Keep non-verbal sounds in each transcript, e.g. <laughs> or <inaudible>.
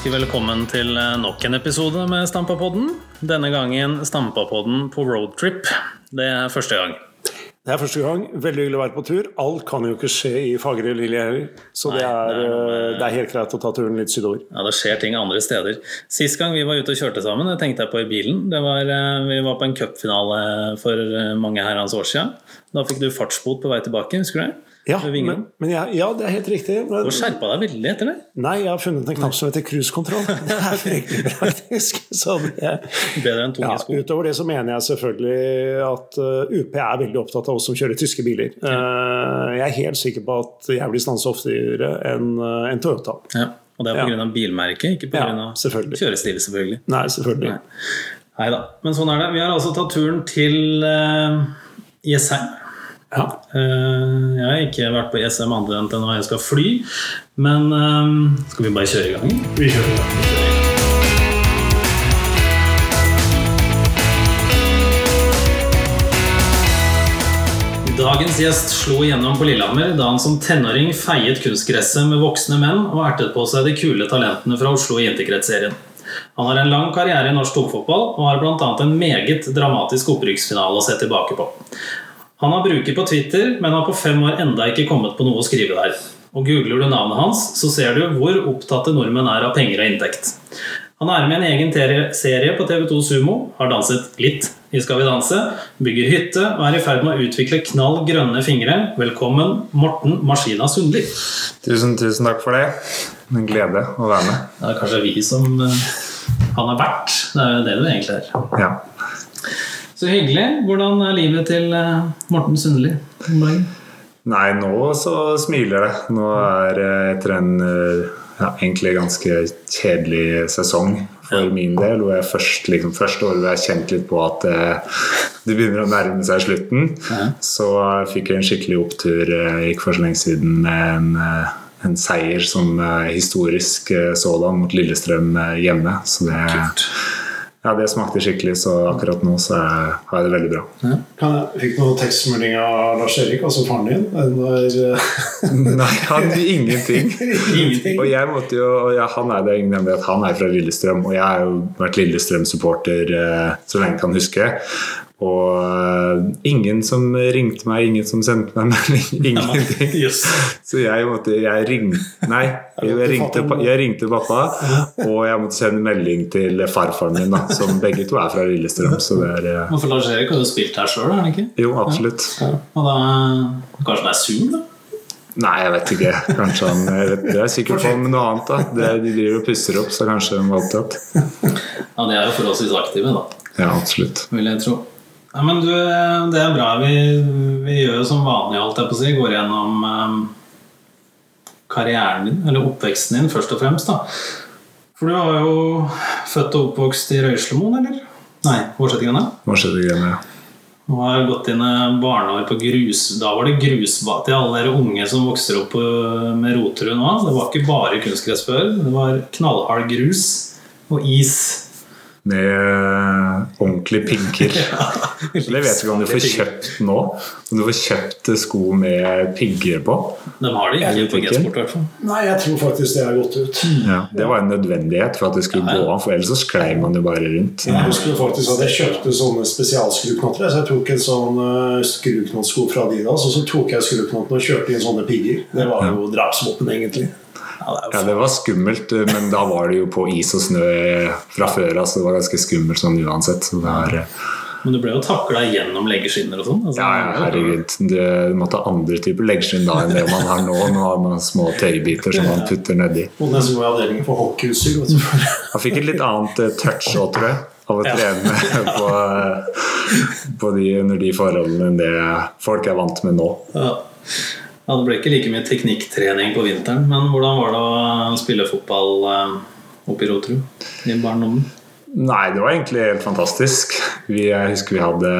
for meg å ønske velkommen til eh, nok en episode med Stampapodden. Denne gangen Stampapodden på roadtrip. Det er første gang. Det er første gang. Veldig hyggelig å være på tur. Alt kan jo ikke skje i fagre Lilje heller. Så det, Nei, er, det er eh, det er helt greit å ta turen litt sydover. Ja, Det skjer ting andre steder. Sist gang vi var ute og kjørte sammen, det tenkte jeg på i bilen. Det var, eh, vi var på en cupfinale for mange herrens år siden. Da fikk du fartsbot på vei tilbake, husker du det? Ja, men, men jeg, ja, det er helt riktig. Men, Du skjerpa deg veldig etter det. nei, jeg har funnet en knapp som heter cruisekontroll. <laughs> Det er fryktelig praktisk. Bedre enn tunge ja, sko. utover det så mener jeg selvfølgelig at uh, UP er veldig opptatt av oss som kjører tyske biler. Uh, jeg er helt sikker på at jeg blir stansa oftere enn uh, en Toyota. Ja. Og det er Ja. pga. av bilmerket, ikke pga. Ja, kjørestil, selvfølgelig. Nei, selvfølgelig. Nei da. Men sånn er det. Vi har altså tatt turen til uh, Jessheim. Ja. Eh, jeg har ikke vært på ESM annet enn til når jeg skal fly. Men eh, skal vi bare kjøre i gang? Vi kjører. Dagens gjest slo igjennom på Lillehammer da han som tenåring feiet kunstgresset med voksne menn og ertet på seg de kule talentene fra Oslo i interkretsserien. Han har en lang karriere i norsk toppfotball og har bl.a. en meget dramatisk opprykksfinale å se tilbake på. Han har bruker på Twitter, men har på fem år enda ikke kommet på noe å skrive der. Og Googler du navnet hans, så ser du hvor opptatte nordmenn er av penger og inntekt. Han er med i en egen serie på TV2 Sumo, har danset litt i Skal vi danse, bygger hytte og er i ferd med å utvikle knall grønne fingre. Velkommen, Morten Maskina Sundli. Tusen, tusen takk for det. En glede å være med. Det er kanskje vi som eh, han er verdt. Det er jo det du egentlig er. Ja. Så hyggelig. Hvordan er livet til eh, Morten Sundli om dagen? Nei, nå så smiler det. Nå er etter en eh, ja, egentlig ganske kjedelig sesong for min del. Hvor jeg først, liksom, første året hvor jeg kjente litt på at eh, det begynner å nærme seg slutten, Ja. så fikk jeg en skikkelig opptur eh, ikke for så lenge siden med en, eh, en seier som eh, historisk eh, sådan mot Lillestrøm eh, hjemme. Så det, ja, det smakte skikkelig, så akkurat nå så har jeg det veldig bra. Ja. jeg fikk noen tekstmelding av Lars Erik, altså faren din. Var, eh, <laughs> Nei, han ingenting. <laughs> Ingenting. Og jeg måtte jo, ja, han er det ingen hemmelighet, han er fra Lillestrøm, og jeg har jo vært Lillestrøm-supporter eh, så lenge jeg kan huske. Og eh, ingen som ringte meg, ingen som sendte meg melding, <laughs> ingenting. Så jeg måtte jeg ringte, Nei, jeg ringte, jeg ringte pappa, <laughs> og jeg måtte sende melding til farfaren min, da, som begge to er fra Lillestrøm. Så det er eh, For Lars Erik har jo spilt her sjøl, har han ikke? Jo, absolutt. Og da Kanskje han er sur, da? Nei, jeg vet ikke. Kanskje han vet, Det er sikkert med noe annet. da det, De driver og pusser opp, så kanskje de var opptatt. Ja, de er jo forholdsvis aktive, da. Ja, absolutt. Vil jeg tro. Ja, men du, det er bra. Vi, vi gjør jo som vanlig, alt jeg på å si. Går gjennom um, karrieren din, eller oppveksten din, først og fremst. da For du var jo født og oppvokst i Røyslemoen, eller? Nei, Årsettingene? Hva ja. Og har gått dine barneår på grus Da var det grusbad til alle dere unge som vokser opp eh, med Roterud nå. Det var ikke bare kunstgress før. Det var knallhard grus og is. Med pinker. <laughs> ordentlige pigger. Det vet ikke om du får kjøpt nå. Om du får kjøpt sko med pigger på. De har det ikke på. G-sport, i hvert fall. Nei, jeg tror faktisk det har gått ut. Ja, det var en nødvendighet for at det skulle Ja, ja. gå an, for ellers så sklei man jo bare rundt. Jeg husker faktisk at jeg kjøpte sånne spesialskruknotter. Så jeg tok en sånn skruknattsko skruknottsko fra Adidas, og så tok jeg skruknottene og kjørte inn sånne pigger. Det var jo drapsvåpen, egentlig. Ja, det var skummelt, men da var det jo på is og snø fra før av, så det var ganske skummelt sånn uansett. Så det er, Men du ble jo takla gjennom leggeskinner og sånn. Altså, ja, ja, herregud. Du måtte ha andre typer leggskinn da enn det man har nå. Nå har man små tøybiter som man putter nedi. Og nesten var i avdelingen for hockeyutstyr. Han fikk et litt annet eh, touch òg, tror jeg, av å trene <laughs> på, eh, på de, under de forholdene enn det folk er vant med nå. Ja. Ja, Det ble ikke like mye teknikktrening på vinteren. Men hvordan var det å spille fotball eh, oppe i Roterud i barndommen? Nei, det var egentlig helt fantastisk. Vi, jeg husker vi hadde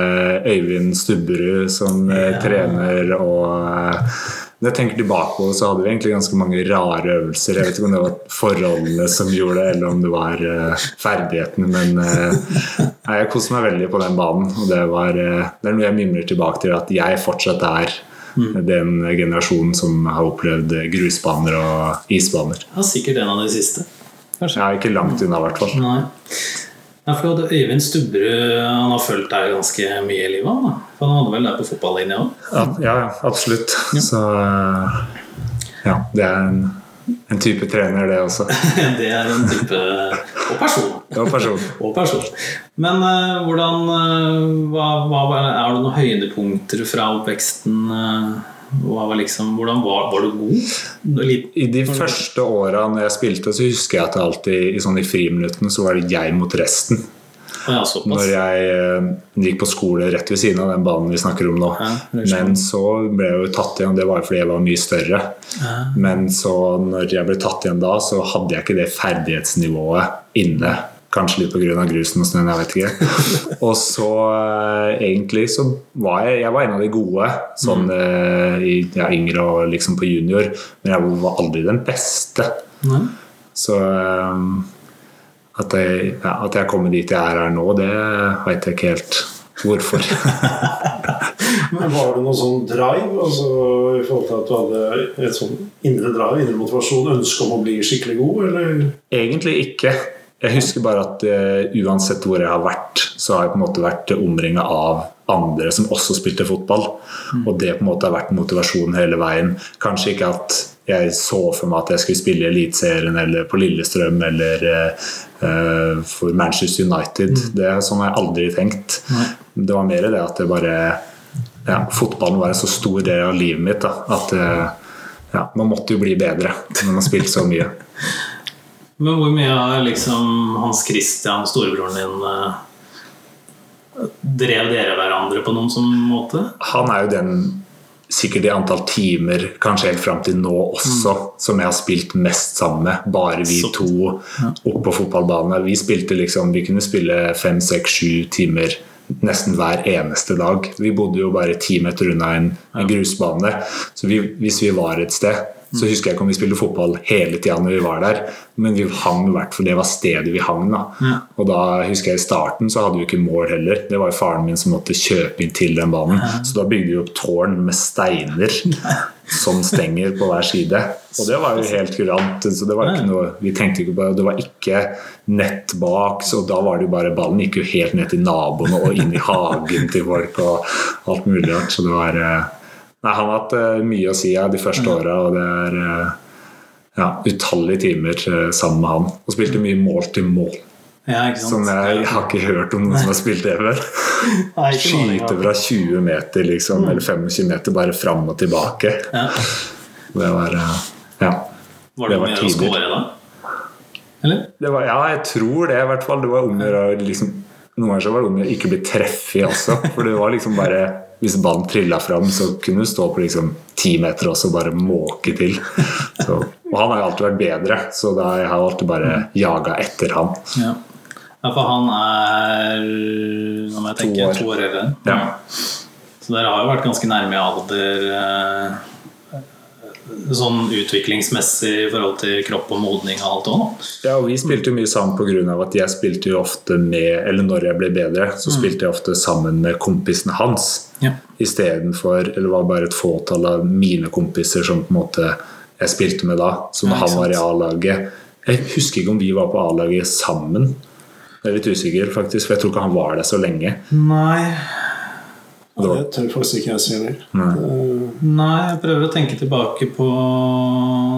Øyvind Stubberud som ja. trener, og eh, når jeg tenker tilbake på det, så hadde vi egentlig ganske mange rare øvelser. Jeg vet ikke om det var forholdene som gjorde det, eller om det var uh, ferdighetene, men uh, jeg koste meg veldig på den banen. Og det, var, uh, det er noe jeg mimrer tilbake til, at jeg fortsatt er Den generasjonen som har opplevd grusbaner og isbaner. Ja, sikkert en av de siste. Kanskje. Ja, ikke langt unna, i hvert fall. Nei. Ja, for Øyvind Stubberud han har fulgt deg ganske mye i livet. da. For Han hadde vel deg på fotballinja òg? Ja, ja, ja, absolutt. Så eh, ja, det er en, en type trener, det også. <laughs> Det er en type Og person. <laughs> Og person. <laughs> Og person. Men uh, hvordan uh, hva, hva, Er det noen høydepunkter fra oppveksten? Uh, var liksom, hvordan var, var du god? Litt, I de første åra når jeg spilte, så husker jeg at alltid i, sånn i friminuttene så var det jeg mot resten. Ja. Når jeg eh, gikk på skole rett ved siden av den banen vi snakker om nå. Ja. Men så ble jeg jo tatt igjen, det var jo fordi jeg var mye større. Men så når jeg ble tatt igjen da, så hadde jeg ikke det ferdighetsnivået inne. Kanskje litt pga. grusen og snøen, jeg vet ikke. <laughs> Og så eh, egentlig så var jeg, jeg var en av de gode sånn eh, i ja, yngre og liksom på junior, men jeg var aldri den beste. Mm. Så at jeg, ja, at jeg kommer dit jeg er her nå, det vet jeg ikke helt hvorfor. <laughs> Men Var det noe sånn drive altså, i forhold til at du hadde et sånn indre drive, indre motivasjon, ønske om å bli skikkelig god, eller? Egentlig ikke. Jeg husker bare at uh, uansett hvor jeg har vært, så har jeg på en måte vært omringa av andre som også spilte fotball. Og det på en måte har vært motivasjonen hele veien. Kanskje ikke at jeg så for meg at jeg skulle spille i Eliteserien eller på Lillestrøm eller eh, for Manchester United. Det er Sånn har jeg aldri tenkt. Det var mer det at det bare ja, Fotballen var en så stor del av livet mitt da, at eh, ja, man måtte jo bli bedre når man har spilt så mye. <laughs> Men hvor mye har liksom Hans Christian, storebroren din, eh, drev dere hverandre på noen sånn måte? han er jo den sikkert i antall timer, kanskje helt fram til nå også, som jeg har spilt mest sammen med. Bare vi Så- to oppe på fotballbanen. Vi spilte liksom, vi kunne spille fem, seks, sju timer nesten hver eneste dag. Vi bodde jo bare ti meter unna en, en grusbane. Så vi, hvis vi var et sted, så husker jeg ikke om vi spilte fotball hele tida når vi var der, men vi hang hvert for det var stedet vi hang. da. Ja. Og da husker jeg I starten så hadde vi ikke mål heller. Det var jo faren min som måtte kjøpe inn til den banen. Så da bygde vi opp tårn med steiner <laughs> som stenger på hver side. Og det var jo helt kurant. så det var ikke noe, Vi tenkte ikke på det. Det var ikke nett bak, så da var det jo bare ballen gikk jo helt ned til naboene og inn i hagen til folk og alt mulig rart. Så det var eh, Nei, han har hatt eh, mye å si ja, de første åra, og det er eh, ja, utallige timer eh, sammen med han. Og spilte mye mål til mål. Ja? Som jeg, jeg har ikke hørt om noen som har spilt det før. <laughs> Skyte fra 20 meter liksom, eller 25 meter bare fram og tilbake. Ja. Det var Ja. Var det, Det var å tider. score da? Eller? Det var, ja, jeg tror det i hvert fall. Det var om å liksom, Noen ganger så var det om å ikke bli treffig også. For det var liksom bare Hvis ballen trilla fram, så kunne du stå på liksom ti meter også og bare måke til. Så, og han har jo alltid vært bedre, så da har jeg har alltid bare jaga etter han. Ja. ja, for han er Nå må jeg tenke To år. to år eldre. Ja. Så dere har jo vært ganske nærme i alder eh, sånn utviklingsmessig i forhold til kropp og modning og alt òg. Ja, og Vi spilte jo mye sammen pga. at jeg spilte jo ofte med Eller når jeg ble bedre, så spilte jeg ofte sammen med kompisene hans. Ja. Istedenfor Eller det var bare et fåtall av mine kompiser som på en måte jeg spilte med da. Så når Ja, han var i. A-laget Jeg husker ikke om vi var på A-laget sammen. Jeg er litt usikker, faktisk, for jeg tror ikke han var der så lenge. Nei. Ja, det tør faktisk ikke jeg si heller. Nei. Eh, Nei, jeg prøver å tenke tilbake på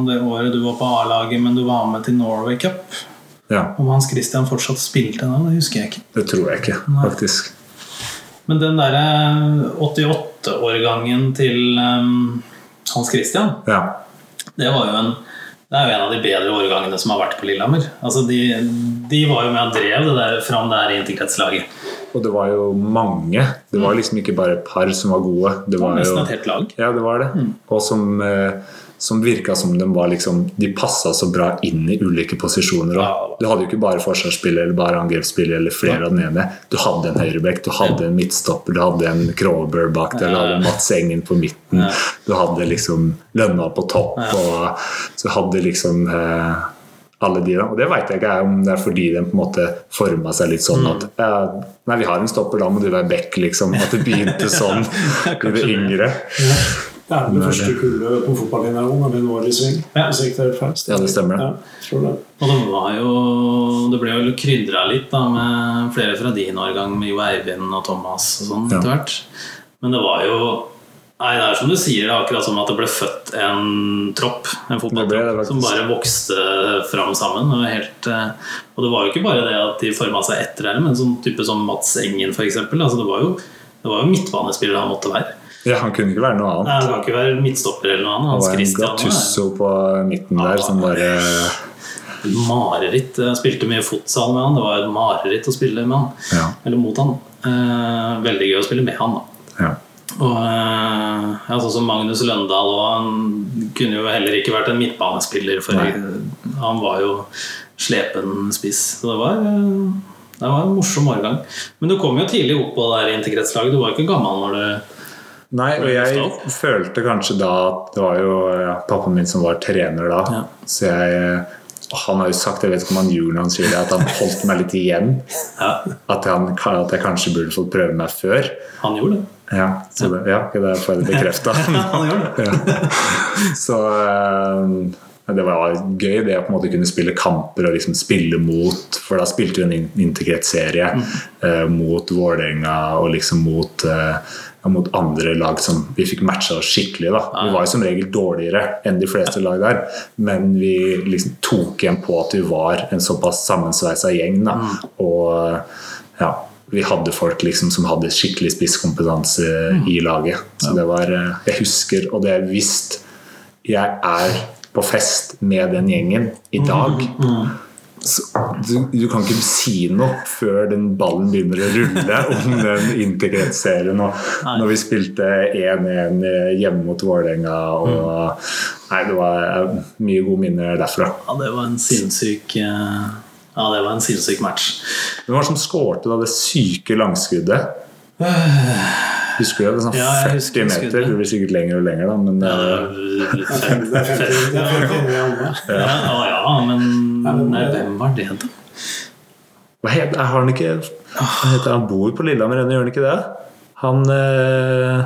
det året du var på A-laget, men du var med til Norway Cup. Ja, Om Hans Christian fortsatt spilte da, det husker jeg ikke. Det tror jeg ikke, Nei. faktisk. Men den derre 88-årgangen til um, Hans Christian, Ja. det var jo en det er jo en av de bedre årgangene som har vært på Lillehammer. Altså de, de var jo med og drev det der fram det her integrertslaget. Og det var jo mange. Det var liksom ikke bare et par som var gode. Det var nesten et helt lag. Ja, det var det. Mm. Og som, eh, som virka som de var liksom De passa så bra inn i ulike posisjoner. òg. Du hadde jo ikke bare forsvarsspiller eller bare angrepsspiller eller flere av den ene. Du hadde en høyrebekk, du hadde en midtstopper, du hadde en Crawber bak der, du hadde Mats Engen på midten. Du hadde liksom Lønna på topp, og så hadde liksom eh, alle de da. Og det veit jeg ikke om det er fordi den på en måte forma seg litt sånn Mm. at ja, Nei, vi har en stopper, da må du være back, liksom. At det begynte <laughs> sånn i det yngre. Ja. Det er vel det første kullet på fotballinja nå, når det nå er i sving. Ja. Ja, det stemmer det. Ja, det. Og det var jo Det ble jo krydra litt da med flere fra din årgang, med Jo Eivind og Thomas og sånn Ja. etter hvert. Men det var jo Nei, det er som du sier, det er akkurat som at det ble født en tropp, en Det det fotballtropp, som bare vokste fram sammen. Og, helt, eh, og det var jo ikke bare det at de forma seg etter det, men sånn type som Mats Engen, f.eks. Altså, det var jo det var jo midtbanespiller han måtte være. Ja, Han kunne ikke være noe annet. Nei, Han kan ikke være midtstopper eller noe annet. Han Hans var en Gattusso på midten der som bare mareritt. Jeg spilte mye fotsal med han. Det var et mareritt å spille med han. Ja. Eller mot han. Eh, veldig gøy å spille med han, da. ja. Og eh, ja, sånn som Magnus Løndal og Han kunne jo heller ikke vært en midtbanespiller, for Nei. han var jo slepen spiss. Så det var, eh, det var en morsom årgang. Men du kom jo tidlig opp på det her integretslaget. Du var ikke gammel når du Nei, og jeg følte kanskje da at det var jo ja, pappaen min som var trener da. Ja. Så jeg Han har jo sagt, jeg vet ikke om han gjorde når han sier det, at han holdt meg litt igjen. Ja, At, han, at jeg kanskje burde fått prøve meg før. han gjorde det. Ja, så det, ja, det får jeg det bekrefta. <laughs> Han gjorde det. ja. Så eh, det var gøy det å på en måte kunne spille kamper og liksom spille mot For da spilte vi en in- integrert-serie eh, mot Vålerenga og liksom mot eh, mot andre lag som vi fikk matcha oss skikkelig. da. Vi var jo som regel dårligere enn de fleste lag der, men vi liksom tok igjen på at vi var en såpass sammensveisa gjeng. da. Og ja, vi hadde folk liksom som hadde skikkelig spisskompetanse i laget. Så det var eh, Jeg husker, og det er visst jeg er på fest med den gjengen i dag så, du, du kan ikke si noe før den ballen begynner å rulle om den integrert-serien. Og når vi spilte 1-1 hjemme mot Vålerenga og Nei, det var eh, mye gode minner derfra. Ja, det var en sinnssyk eh, Ja, det var en sinnssyk match. Hvem var det som skårte da det syke langskuddet? <sighs> Husker du det? Sånn Ja, 40 husker meter. Det blir sikkert lenger og lenger, da, men Ja, eh, Det er 50 det 50 i andre. Ja, ja, ja, men nei, hvem var det, da? hva heter, har han ikke hva heter Han bor på Lillehammer ennå, gjør han ikke det? Han eh,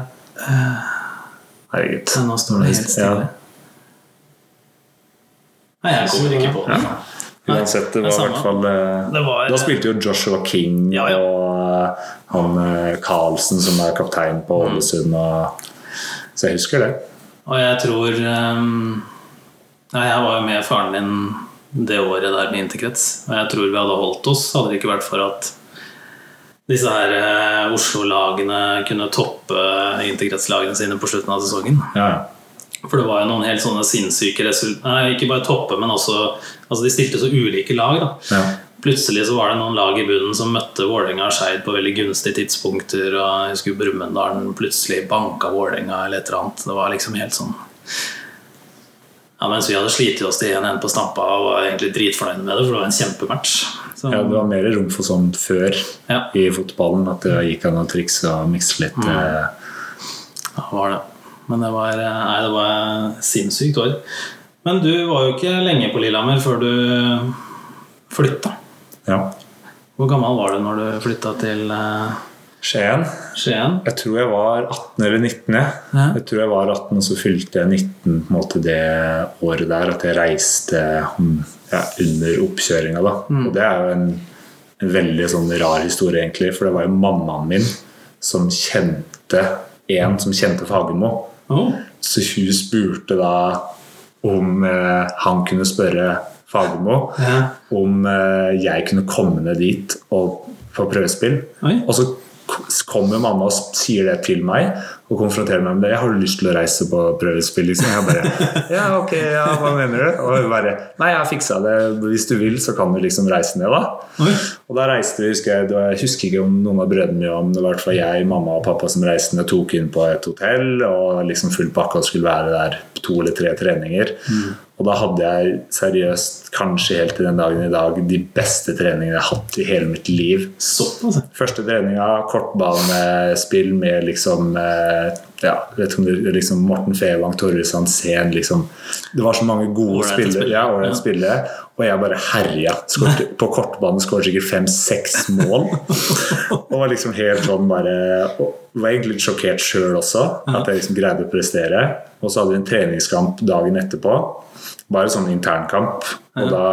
Herregud. Nå står det helt stille. Nei, jeg kommer ikke på det. Ja. Uansett, det var i hvert fall eh, var- Da spilte jo Joshua King Ja, ja. og eh, han eh, Carlsen, som er kaptein på Mm. Ålesund. Så jeg husker det. Og jeg tror um, ja, jeg var jo med faren min det året der med interkrets. Og jeg tror vi hadde holdt oss, hadde det ikke vært for at disse her Oslo-lagene kunne toppe interkretslagene sine på slutten av sesongen. Ja. For det var jo noen helt sånne sinnssyke resultater ikke bare toppe, men også Altså, de stilte så ulike lag, da. Ja. Plutselig så var det noen lag i bunnen som møtte Vålerenga og Skeid på veldig gunstige tidspunkter. Og jeg husker Brumunddal plutselig banka Vålerenga eller et eller annet. Det var liksom helt sånn Ja, Mens vi hadde slitt oss til 1-1 på Stampa og var egentlig dritfornøyd med det, for det var en kjempematch. Så, ja, det var mer rom for sånn før Ja. i fotballen. At det gikk an å trikse og mikse litt. Mm. eh, Ja, var det. Men det var, nei, det var sinnssykt år. Men du var jo ikke lenge på Lillehammer før du flytta. Ja. Hvor gammel var du når du flytta til eh, Skien. Skien? Jeg tror jeg var 18 eller 19. Jeg, Ja. jeg tror jeg var 18, og så fylte jeg 19 på en måte det året der. At jeg reiste mm, ja, under oppkjøringa. Mm. Og det er jo en, en veldig sånn rar historie, egentlig. For det var jo mammaen min som kjente en som kjente Fagermo. Oh. Så hun spurte da om eh, han kunne spørre Fagermo Ja. om eh, jeg kunne komme ned dit og få prøvespill. Oi. Og så kommer mamma og sier det til meg og konfrontere meg med det. 'Jeg 'Har lyst til å reise på prøvespill?' Liksom. Jeg bare <laughs> 'Ja, ok, ja, hva mener du?' Og bare 'Nei, jeg har fiksa det. Hvis du vil, så kan du liksom reise ned, da'. Oi. Og da reiste vi, husker jeg, jeg husker ikke om noen av brødrene mine om det var i jeg, mamma og pappa som reiste ned, tok inn på et hotell og liksom full pakke og skulle være der to eller tre treninger. Og da hadde jeg seriøst, kanskje helt til den dagen i dag, de beste treningene jeg har hatt i hele mitt liv. Så. Første treninga, kortbanespill med liksom eh, ja, vet ikke om det liksom Morten Fevang, Torjus Hansen liksom, Det var så mange gode Ålreite spillere. spillere. Ja, Ja. spillere og jeg bare herja. Skort, <laughs> På kortbanen skåret sikkert fem-seks mål. <laughs> Og var liksom helt sånn bare Var egentlig litt sjokkert sjøl også, at jeg liksom greide å prestere. Og så hadde vi en treningskamp dagen etterpå. Bare sånn internkamp. Og da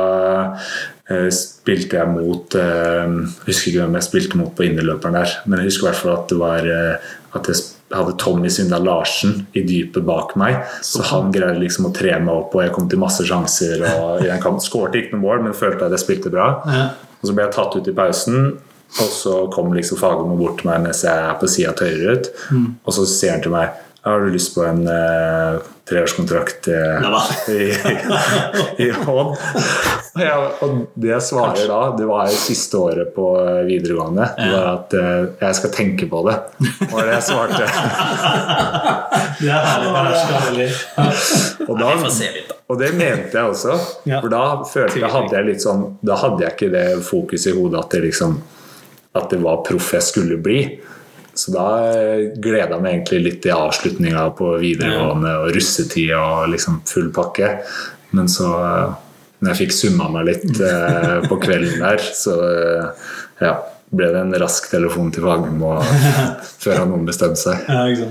eh, spilte jeg mot eh, Jeg husker ikke hvem jeg spilte mot på innerløperen der, men jeg husker i hvert fall at det var eh, at jeg hadde Tommy Svindal Larsen i dypet bak meg. Så han greide liksom å tre meg opp, og jeg kom til masse sjanser. Og <laughs> i skårte ikke noe mål, men følte at jeg spilte bra. Ja. Og så ble jeg tatt ut i pausen, og så kom liksom Fagermo bort til meg mens jeg er på sida av høyre ut. Og så sier han til meg har du lyst på en eh, treårskontrakt eh, Ja, i, i Odd? Og, og det jeg svarer da, det var jo siste året på eh, videregående, det var at eh, jeg skal tenke på det. var det jeg svarte. <laughs> Det er herlig. Og da. Og det mente jeg også. For da følte jeg hadde jeg litt sånn Da hadde jeg ikke det fokuset i hodet at det liksom At det var proff jeg skulle bli. Så da gleda jeg meg egentlig litt til avslutninga på videregående og russetid og liksom full pakke. Men så, når jeg fikk summa meg litt <laughs> eh, på kvelden der, så eh, ja, ble det en rask telefon til Fagermo <laughs> før han ombestemte seg. Ja.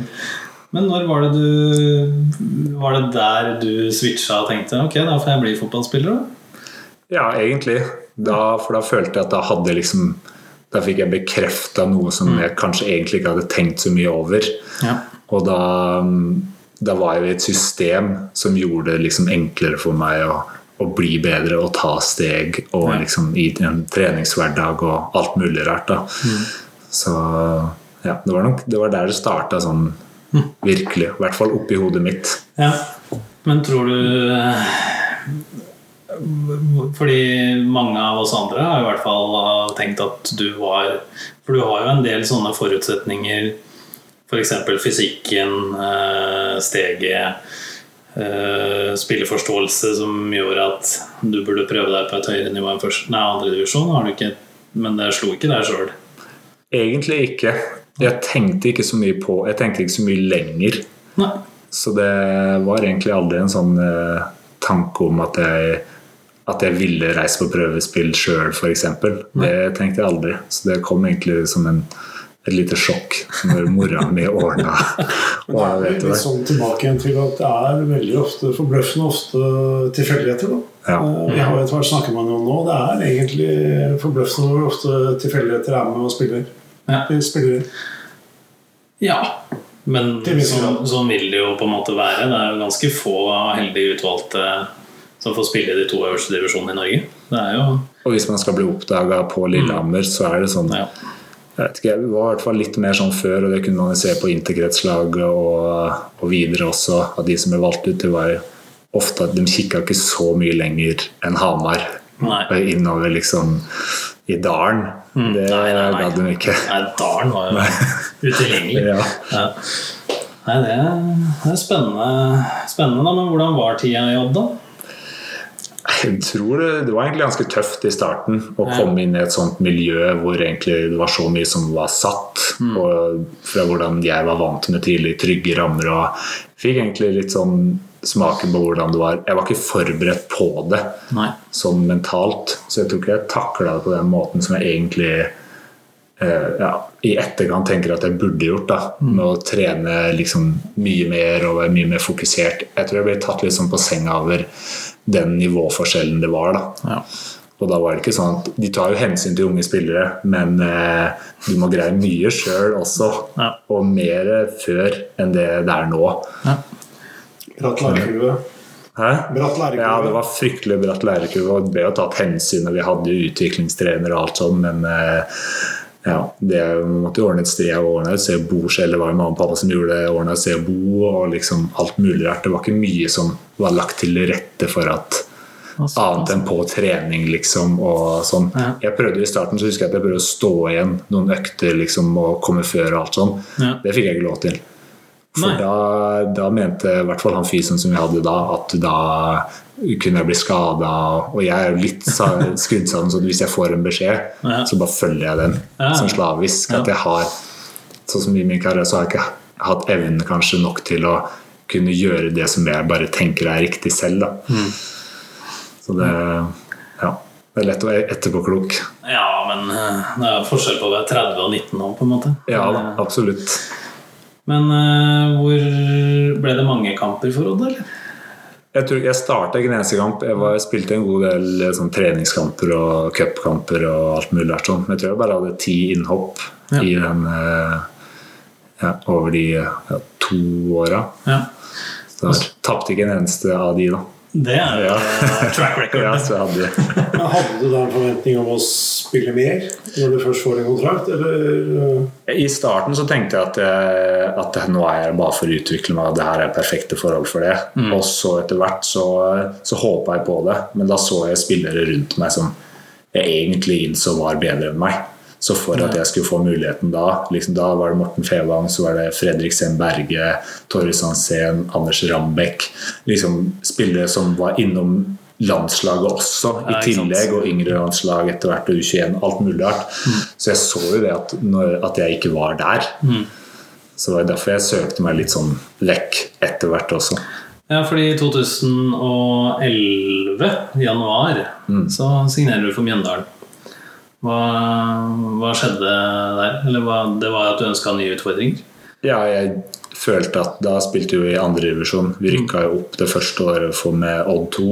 Men når var det du Var det der du switcha og tenkte ok, da får jeg bli fotballspiller? da? Ja, egentlig. Da, for da følte jeg at da hadde liksom Da fikk jeg bekrefta noe som jeg kanskje egentlig ikke hadde tenkt så mye over. Ja. Og da, da var jeg i et system som gjorde det liksom enklere for meg å, å bli bedre og ta steg og Ja. liksom i en treningshverdag og alt mulig rart. da. Så ja, det var nok det var der det starta sånn virkelig. I hvert fall oppi hodet mitt. ja. Men tror du eh, Fordi mange av oss andre har i hvert fall eh, tenkt at du var For du har jo en del sånne forutsetninger. F.eks. fysikken, eh, steget, eh, spilleforståelse som gjorde at du burde prøve deg på et høyere nivå enn første, nei, du ikke, Men det slo ikke deg sjøl. Egentlig ikke. Jeg tenkte ikke så mye på Jeg tenkte ikke så mye lenger. Nei. Så det var egentlig aldri en sånn tanke om at jeg, at jeg ville reise på prøvespill sjøl, f.eks. Det tenkte jeg aldri. Så det kom egentlig som en, et lite sjokk når mora <laughs> mi ordna det er litt det. sånn tilbake igjen til at det er veldig ofte forbløffende ofte tilfeldigheter. da. Ja. Eh, Vi har jo etter hvert snakket med noen nå. Det er egentlig forbløffende hvor ofte tilfeldigheter er med og spiller. Ja. Spiller. Ja, men sånn, sånn vil det jo på en måte være. Det er jo ganske få heldig utvalgte som får spille i de to øverste divisjonene i Norge. Det er jo Og hvis man skal bli oppdaga på Lillehammer, så er det sånn ja. jeg vet ikke, Det var i hvert fall litt mer sånn før, og det kunne man se på interkretslaget og, og videre også, at de som ble valgt ut, det var ofte at de kikka ikke så mye lenger enn Hamar. Nei. Innover liksom i dalen. Det Nei, nei, nei. de ikke. Nei, Dalen var jo utilgjengelig. <laughs> Ja. Ja. Nei, det er, det er spennende, spennende, da. Men hvordan var tida i Odd, da? Jeg tror det, det var egentlig ganske tøft i starten å komme inn i et sånt miljø hvor egentlig det var så mye som var satt. Mm. Og fra hvordan jeg var vant med tidlig, trygge rammer. Og fikk egentlig litt sånn smaken på hvordan det var. Jeg var ikke forberedt på det Nei. sånn mentalt, så jeg tror ikke jeg takla det på den måten som jeg egentlig eh, ja, i etterkant tenker at jeg burde gjort. da, Med å trene liksom mye mer og være mye mer fokusert. Jeg tror jeg ble tatt litt sånn på senga over den nivåforskjellen det var. da. Ja. Og da var det ikke sånn at De tar jo hensyn til unge spillere, men eh, du må greie mye sjøl også. Ja. Og mer før enn det det er nå. Ja. Bratt lærekurve. Hæ? Bratt lærekurve. Ja, det var fryktelig bratt lærekurve, og det ble jo tatt hensyn, og vi hadde jo utviklingstrener og alt sånn, men eh, ja, det måtte jo ordne et sted og ordne et sted å bo selv. Det var jo mamma og pappa som gjorde det, ordna et sted å bo og liksom alt mulig rart. Det var ikke mye som var lagt til rette for at Annet enn på trening, liksom. Og sånn. Ja. Jeg prøvde I starten så husker jeg at jeg prøvde å stå igjen noen økter liksom, og komme før. og alt sånn. Ja. Det fikk jeg ikke lov til. For da, da mente i hvert fall han fysen som vi hadde da, at da kunne jeg bli skada. Og jeg er jo litt <laughs> skrudd sammen sånn at hvis jeg får en beskjed, Ja. så bare følger jeg den som slavisk. At jeg har Sånn som i min karriere så har jeg ikke hatt evnen kanskje nok til å kunne gjøre det som jeg bare tenker er riktig selv. Da. Så det Ja. Det er lett å være etterpåklok. Ja, men eh, det er forskjell på å være 30 og 19 nå, på en måte. Ja da, absolutt. Men uh, hvor ble det mange kamper for Odd, eller? Jeg tror jeg starta ikke en eneste kamp. Jeg var, spilte en god del eh, sånn, treningskamper og cupkamper og alt mulig rart sånn. Men jeg tror jeg bare hadde ti innhopp Ja. i den uh, ja, over de ja, to åra. Ja. Så tapte ikke en eneste av de, da. Det er jo Ja. eh, track record. <laughs> Ja, så hadde <laughs> Hadde du da en forventning om å spille mer når du først får en kontrakt, eller uh, I starten så tenkte jeg at, jeg, at nå er jeg bare for å utvikle meg, og det her er perfekte forhold for det. Og så etter hvert så, så håpa jeg på det, men da så jeg spillere rundt meg som jeg egentlig innså var bedre enn meg. Så for at jeg skulle få muligheten da liksom Da var det Morten Fevang, så var det Fredrik Sem Berge, Torre Sansen, Anders Rambekk. Liksom spillere som var innom landslaget også, i tillegg. Og yngre landslag etter hvert, og U21. Alt mulig rart. Så jeg så jo det at, når, at jeg ikke var der. Så det var derfor jeg søkte meg litt sånn vekk etter hvert også. Ja, fordi i 2011, januar, januar, så signerer du for Mjøndalen. Hva, hva skjedde der? Eller hva, det var at du ønska nye utfordringer? Ja, jeg følte at da spilte vi i andredivisjon. Vi rykka jo opp det første året for med Odd 2.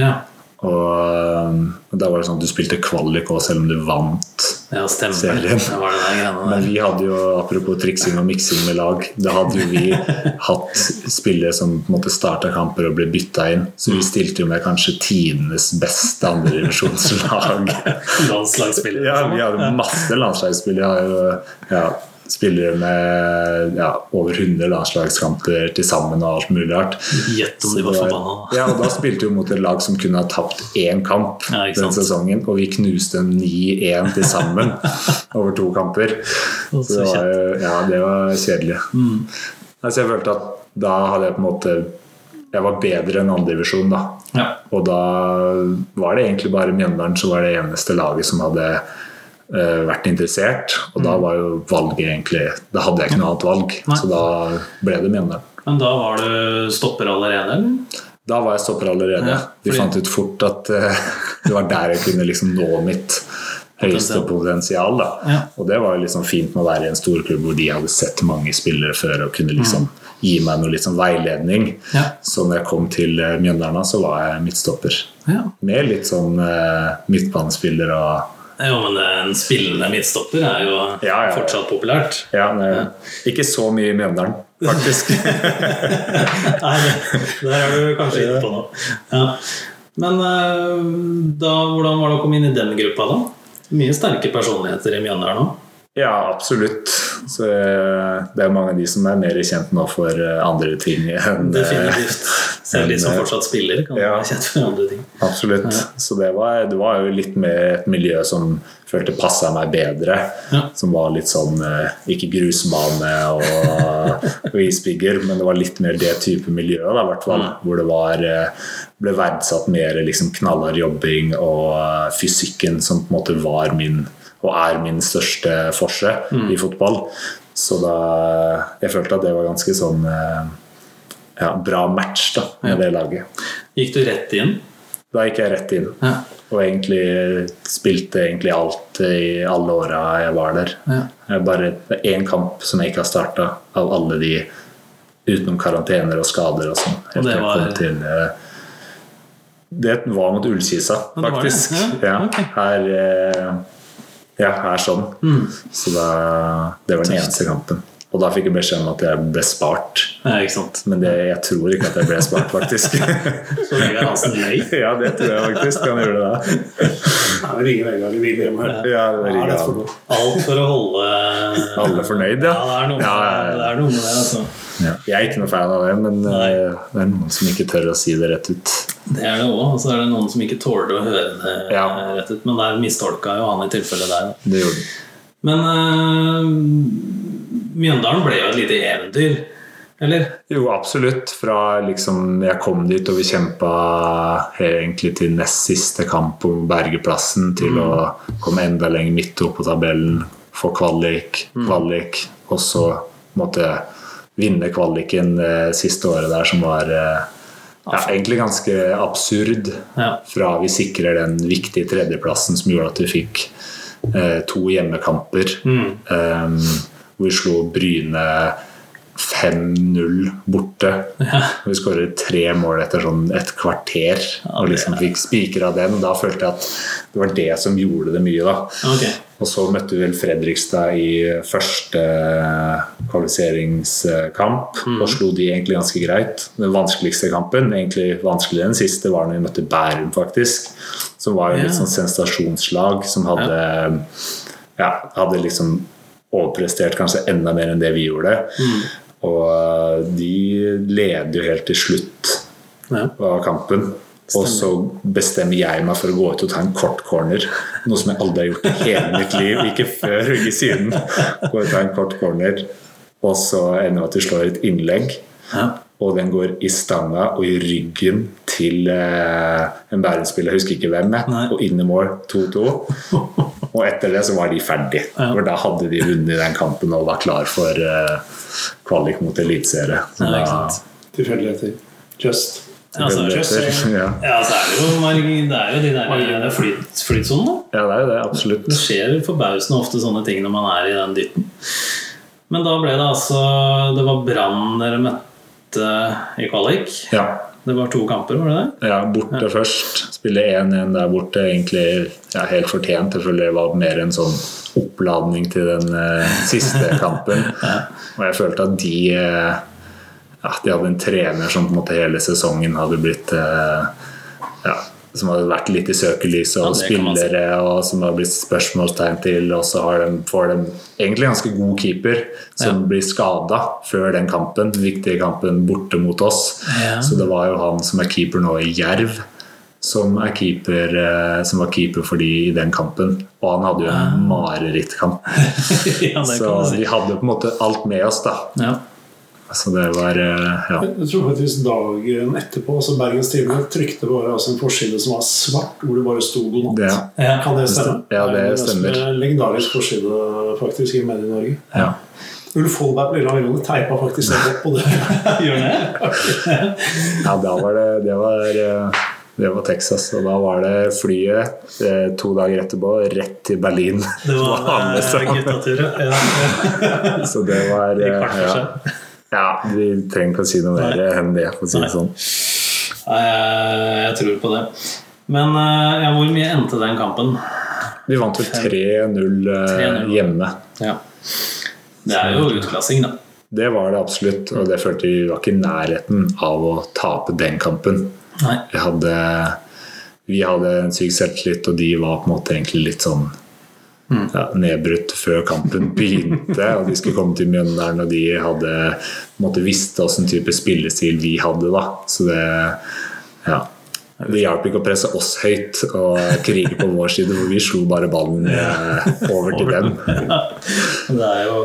Ja, Og og da var det sånn at du spilte kvalik òg, selv om du vant. Ja stemmer. Serien. Det det Men vi hadde jo, apropos triksing og miksing med lag, da hadde jo vi <laughs> hatt spillere som på en måte starta kamper og ble bytta inn. Så vi stilte jo med kanskje tidenes beste andredivisjonslag. <laughs> Landslagsspillere. Ja, vi hadde masse landslagsspillere. Ja, spillere med ja, over 100 landslagskamper til sammen og alt mulig rart. Gjett om de var forbanna. <laughs> Ja, og da spilte vi mot et lag som kunne ha tapt én kamp Ja, den sesongen, og vi knuste 9-1 til sammen <laughs> over to kamper. Så Så det var, ja, det var kjedelig. Mm. Altså, jeg følte at da hadde jeg på en måte Jeg var bedre enn andredivisjon, da. Ja. Og da var det egentlig bare Mjøndalen som var det eneste laget som hadde eh, vært interessert. Og da var jo valget egentlig Da hadde jeg ikke noe annet valg, Nei. så da ble det Mjøndalen. Men da var du stopper allerede, eller? Da var jeg stopper allerede. Ja, Vi fordi- fant ut fort at uh, <laughs> det var der jeg kunne liksom nå mitt høyeste potensial. Da. Ja. Og det var jo liksom fint med å være i en storklubb hvor de hadde sett mange spillere før og kunne liksom gi meg noe sånn veiledning. Ja. Så når jeg kom til eh, Mjøndalen, så var jeg midtstopper. Ja. Med litt sånn uh, midtbanespiller og Jo, men en spillende midtstopper er jo Ja, ja. fortsatt populært. Ja, ikke så mye i Mjøndalen, faktisk. <laughs> Nei, det- der er du kanskje inne på noe. Ja. Men eh, da, hvordan var det å komme inn i den gruppa, da? Mye sterke personligheter i Mjøndalen òg? ja, absolutt. Så eh, det er mange av de som er mer kjent nå for eh, andre ting enn eh, Definitivt. <laughs> Selv de som fortsatt spiller, kan ja. være kjent for andre ting. Absolutt. Så det var, det var jo litt mer et miljø som følte passa meg bedre. Ja. Som var litt sånn Ikke grusbane og, <laughs> og isbygger, men det var litt mer det type miljø, da, hvert fall. Hvor det var ble verdsatt mer liksom knallhard jobbing og fysikken som på en måte var min og er min største forse Mm. i fotball. Så da Jeg følte at det var ganske sånn eh, ja, bra match da, med Ja. det laget. Gikk du rett inn? Da gikk jeg rett inn. Ja. Og egentlig spilte egentlig alt i alle åra jeg var der. Ja. Jeg bare, én kamp som jeg ikke har starta, av alle de utenom karantener og skader og sånn. Og det var- til eh, Det var mot Ullkisa, faktisk. det var det. Ja, Ja, ok. her, eh, ja, er sånn. Mm. Så da, det var den eneste kampen. Og da fikk jeg beskjed om at jeg ble spart. ja, ikke sant. Men det, jeg tror ikke at jeg ble spart, faktisk. <laughs> Så Vegard Hansen løy. <laughs> ja, det tror jeg faktisk. Han gjorde det. Nei, vi ringer Vegard i bilen hjemme her. Ja, det er for? Alt for å holde Alle fornøyd, Ja, ja. det er noe med det, er noe med det altså. Ja. Jeg er ikke noe fan av det, men Nei. eh, det er noen som ikke tør å si det rett ut. Det er det òg. Og så er det noen som ikke tåler å høre det Ja. rett ut. Men der mistolka jo han i tilfellet der. Det gjorde det. Men uh, Mjøndalen ble jo et lite eventyr. Eller? Jo, absolutt. Fra liksom jeg kom dit og vi kjempa egentlig til nest siste kamp om bergeplassen til å komme enda lenger midt opp på tabellen, få kvalik, kvalik, og så måtte vinne kvaliken eh, siste året der, som var eh, ja, egentlig ganske absurd. Ja. Fra vi sikrer den viktige tredjeplassen som gjorde at vi fikk eh, to hjemmekamper. Eh, hvor vi slo Bryne 5-0 borte. Vi skåret tre mål etter sånn et kvarter. Og liksom fikk spikra den. Da følte jeg at det var det som gjorde det mye. da Okay. og så møtte vi vel Fredrikstad i første kvalifiseringskamp og slo de egentlig ganske greit. Den vanskeligste kampen, egentlig vanskeligere enn siste, var når vi møtte Bærum, faktisk. Som var jo litt Ja. sånn sensasjonslag som hadde ja, hadde liksom overprestert kanskje enda mer enn det vi gjorde. Og de leder jo helt til slutt Ja. av kampen. Og så bestemmer jeg meg for å gå ut og ta en kort corner. Noe som jeg aldri har gjort i hele <laughs> mitt liv. Ikke før, ikke siden. Gå ut og ta en kort corner, og så ender det at de slår et innlegg. Ja. Og den går i stanga og i ryggen til eh, en Bærum-spiller, husker ikke hvem, jeg, og inn i mål 2-2. Og etter det så var de ferdig. Ja. For da hadde de vunnet den kampen og var klar for eh, kvalik mot eliteserie. Ja. Tilfeldigheter. Just. Ja, så er det, ja. ja, så er det jo, det er jo de der er flyt, flytsonen, da. ja, det er jo det. Absolutt. Det skjer forbausende ofte sånne ting når man er i den dytten. Men da ble det altså Det var Brann dere møtte i kvalik. Ja. Det var to kamper, var det det? Ja, borte først. Spille 1-1 der borte. Egentlig ja, helt fortjent. Selvfølgelig var det mer en sånn oppladning til den eh, siste <laughs> kampen. Og jeg følte at de eh, ja, De hadde en trener som på en måte hele sesongen hadde blitt eh, ja, Som har vært litt i søkelyset, og Ja, spillere si. og som har blitt spørsmålstegn til. Og så har de, får de egentlig ganske god keeper som Ja. blir skada før den kampen, den viktige kampen borte mot oss. Ja. Så det var jo han som er keeper nå i Jerv, som, er keeper, eh, som var keeper for de i den kampen. Og han hadde jo en marerittkamp. <laughs> ja, Så si. vi hadde på en måte alt med oss, da. Så det var eh, Ja. Jeg tror faktisk dagen etterpå så Bergens Tidende trykte bare altså en forside som var svart, hvor det bare sto 'god natt'. Det, Ja. Kan det stemme? Ja, det er stemmer. En legendarisk forside faktisk i Medie-Norge. ja. Ulf Holberg på Lilla Villene teipa faktisk <laughs> det opp på det. Gjør det? <laughs> ja, da var det Det var eh, det var Texas, og da var det flyet eh, to dager etterpå rett til Berlin. Det var <laughs> På alle eh, sammen. guttatur, ja. Så det var eh, kvart for ja. Ja, vi trenger ikke å si noe mer enn det, for å si det sånn. Nei, jeg, tror på det. Men eh, ja, hvor mye endte den kampen? Vi vant vel 3-0 eh, 3-0. hjemme. Ja. Det er jo utklassing, da. Det var det absolutt, og det følte vi var ikke i nærheten av å tape den kampen. Nei. Vi hadde, vi hadde en syk selvtillit, og de var på en måte egentlig litt sånn ja, nedbrutt før kampen begynte. Og de skulle komme til Mjøndalen, og de hadde måtte visste åssen type spillestil vi hadde. da Så det ja. Det hjalp ikke å presse oss høyt og krige på vår side, for vi slo bare ballen eh, <laughs> over til dem. Det er jo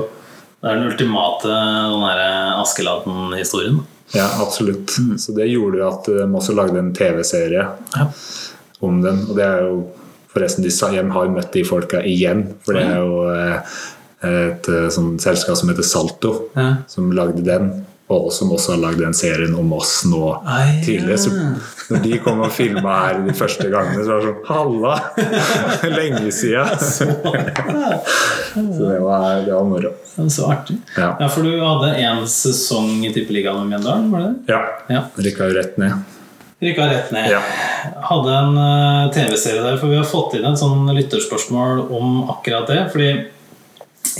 det er den ultimate den Askeladden-historien. Ja, absolutt. Så det gjorde jo at de også lagde en TV-serie Ja. om den. Og det er jo forresten de sa, har møtt de folka igjen, for det er jo eh, et eh, sånn selskap som heter Salto, Ja. som lagde den. Og som også har lagd den serien om oss nå Ai, ja. tidligere. Så når de kom og filma her de første gangene, så var det sånn Halla! <laughs> Lenge sia! <laughs> Så det var, det var moro. Så artig. Ja. Ja, For du hadde én sesong i Tippeligaen med Mjøndalen, var det det? ja. Ja. Rykka jo rett ned. Rykka rett ned. Ja. Hadde en eh, TV-serie der, for vi har fått inn et sånn lytterspørsmål om akkurat det. Fordi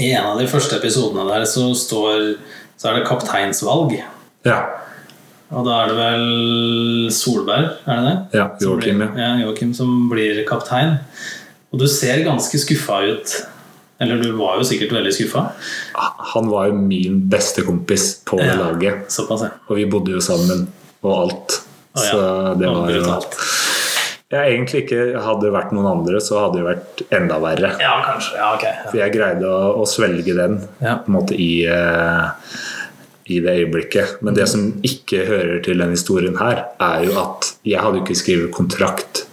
i en av de første episodene der så står Så er det kapteinsvalg. ja. Og da er det vel Solberg, er det det? Ja, Som Joakim, blir- ja. Joakim som blir kaptein. Og du ser ganske skuffa ut. Eller du var jo sikkert veldig skuffa. Han var jo min beste kompis på Ja. laget. Såpass, ja. Og vi bodde jo sammen og alt. Å, ja. Så det var brutalt. ja, Egentlig ikke Hadde det vært noen andre, så hadde det vært enda verre. Ja, kanskje. Ja, ok. For jeg greide å, å svelge den Ja. på en måte i, uh, i det øyeblikket. Men det som ikke hører til denne historien her, er jo at jeg hadde ikke skrevet kontrakt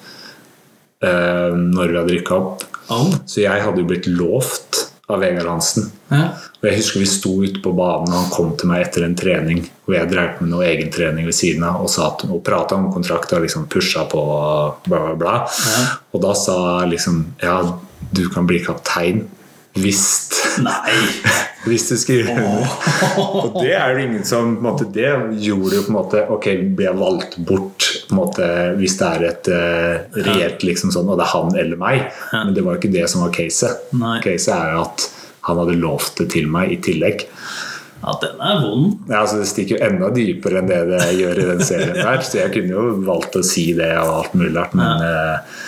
uh, når vi hadde rykka opp. Oh. Så jeg hadde jo blitt lovt av Vegard Hansen. Ja. Og jeg husker vi sto ute på banen, og han kom til meg etter en trening hvor jeg drev med noe egentrening ved siden av og, at- og prata om kontrakt og liksom pusha på og bla, bla, Ja. Og da sa jeg liksom Ja, du kan bli kaptein hvis Nei! <laughs> hvis du skriver under. Og det er det ingen som på en måte, Det gjorde jo på en måte Ok, ble jeg valgt bort på en måte, hvis det er et uh, reelt liksom sånn, og det er han eller meg? Men det var jo ikke det som var caset. Caset er jo at han hadde lovt det til meg i tillegg. Ja, den er vond. Ja, altså Det stikker jo enda dypere enn det det gjør i den serien der. Så jeg kunne jo valgt å si det og alt mulig rart, men eh,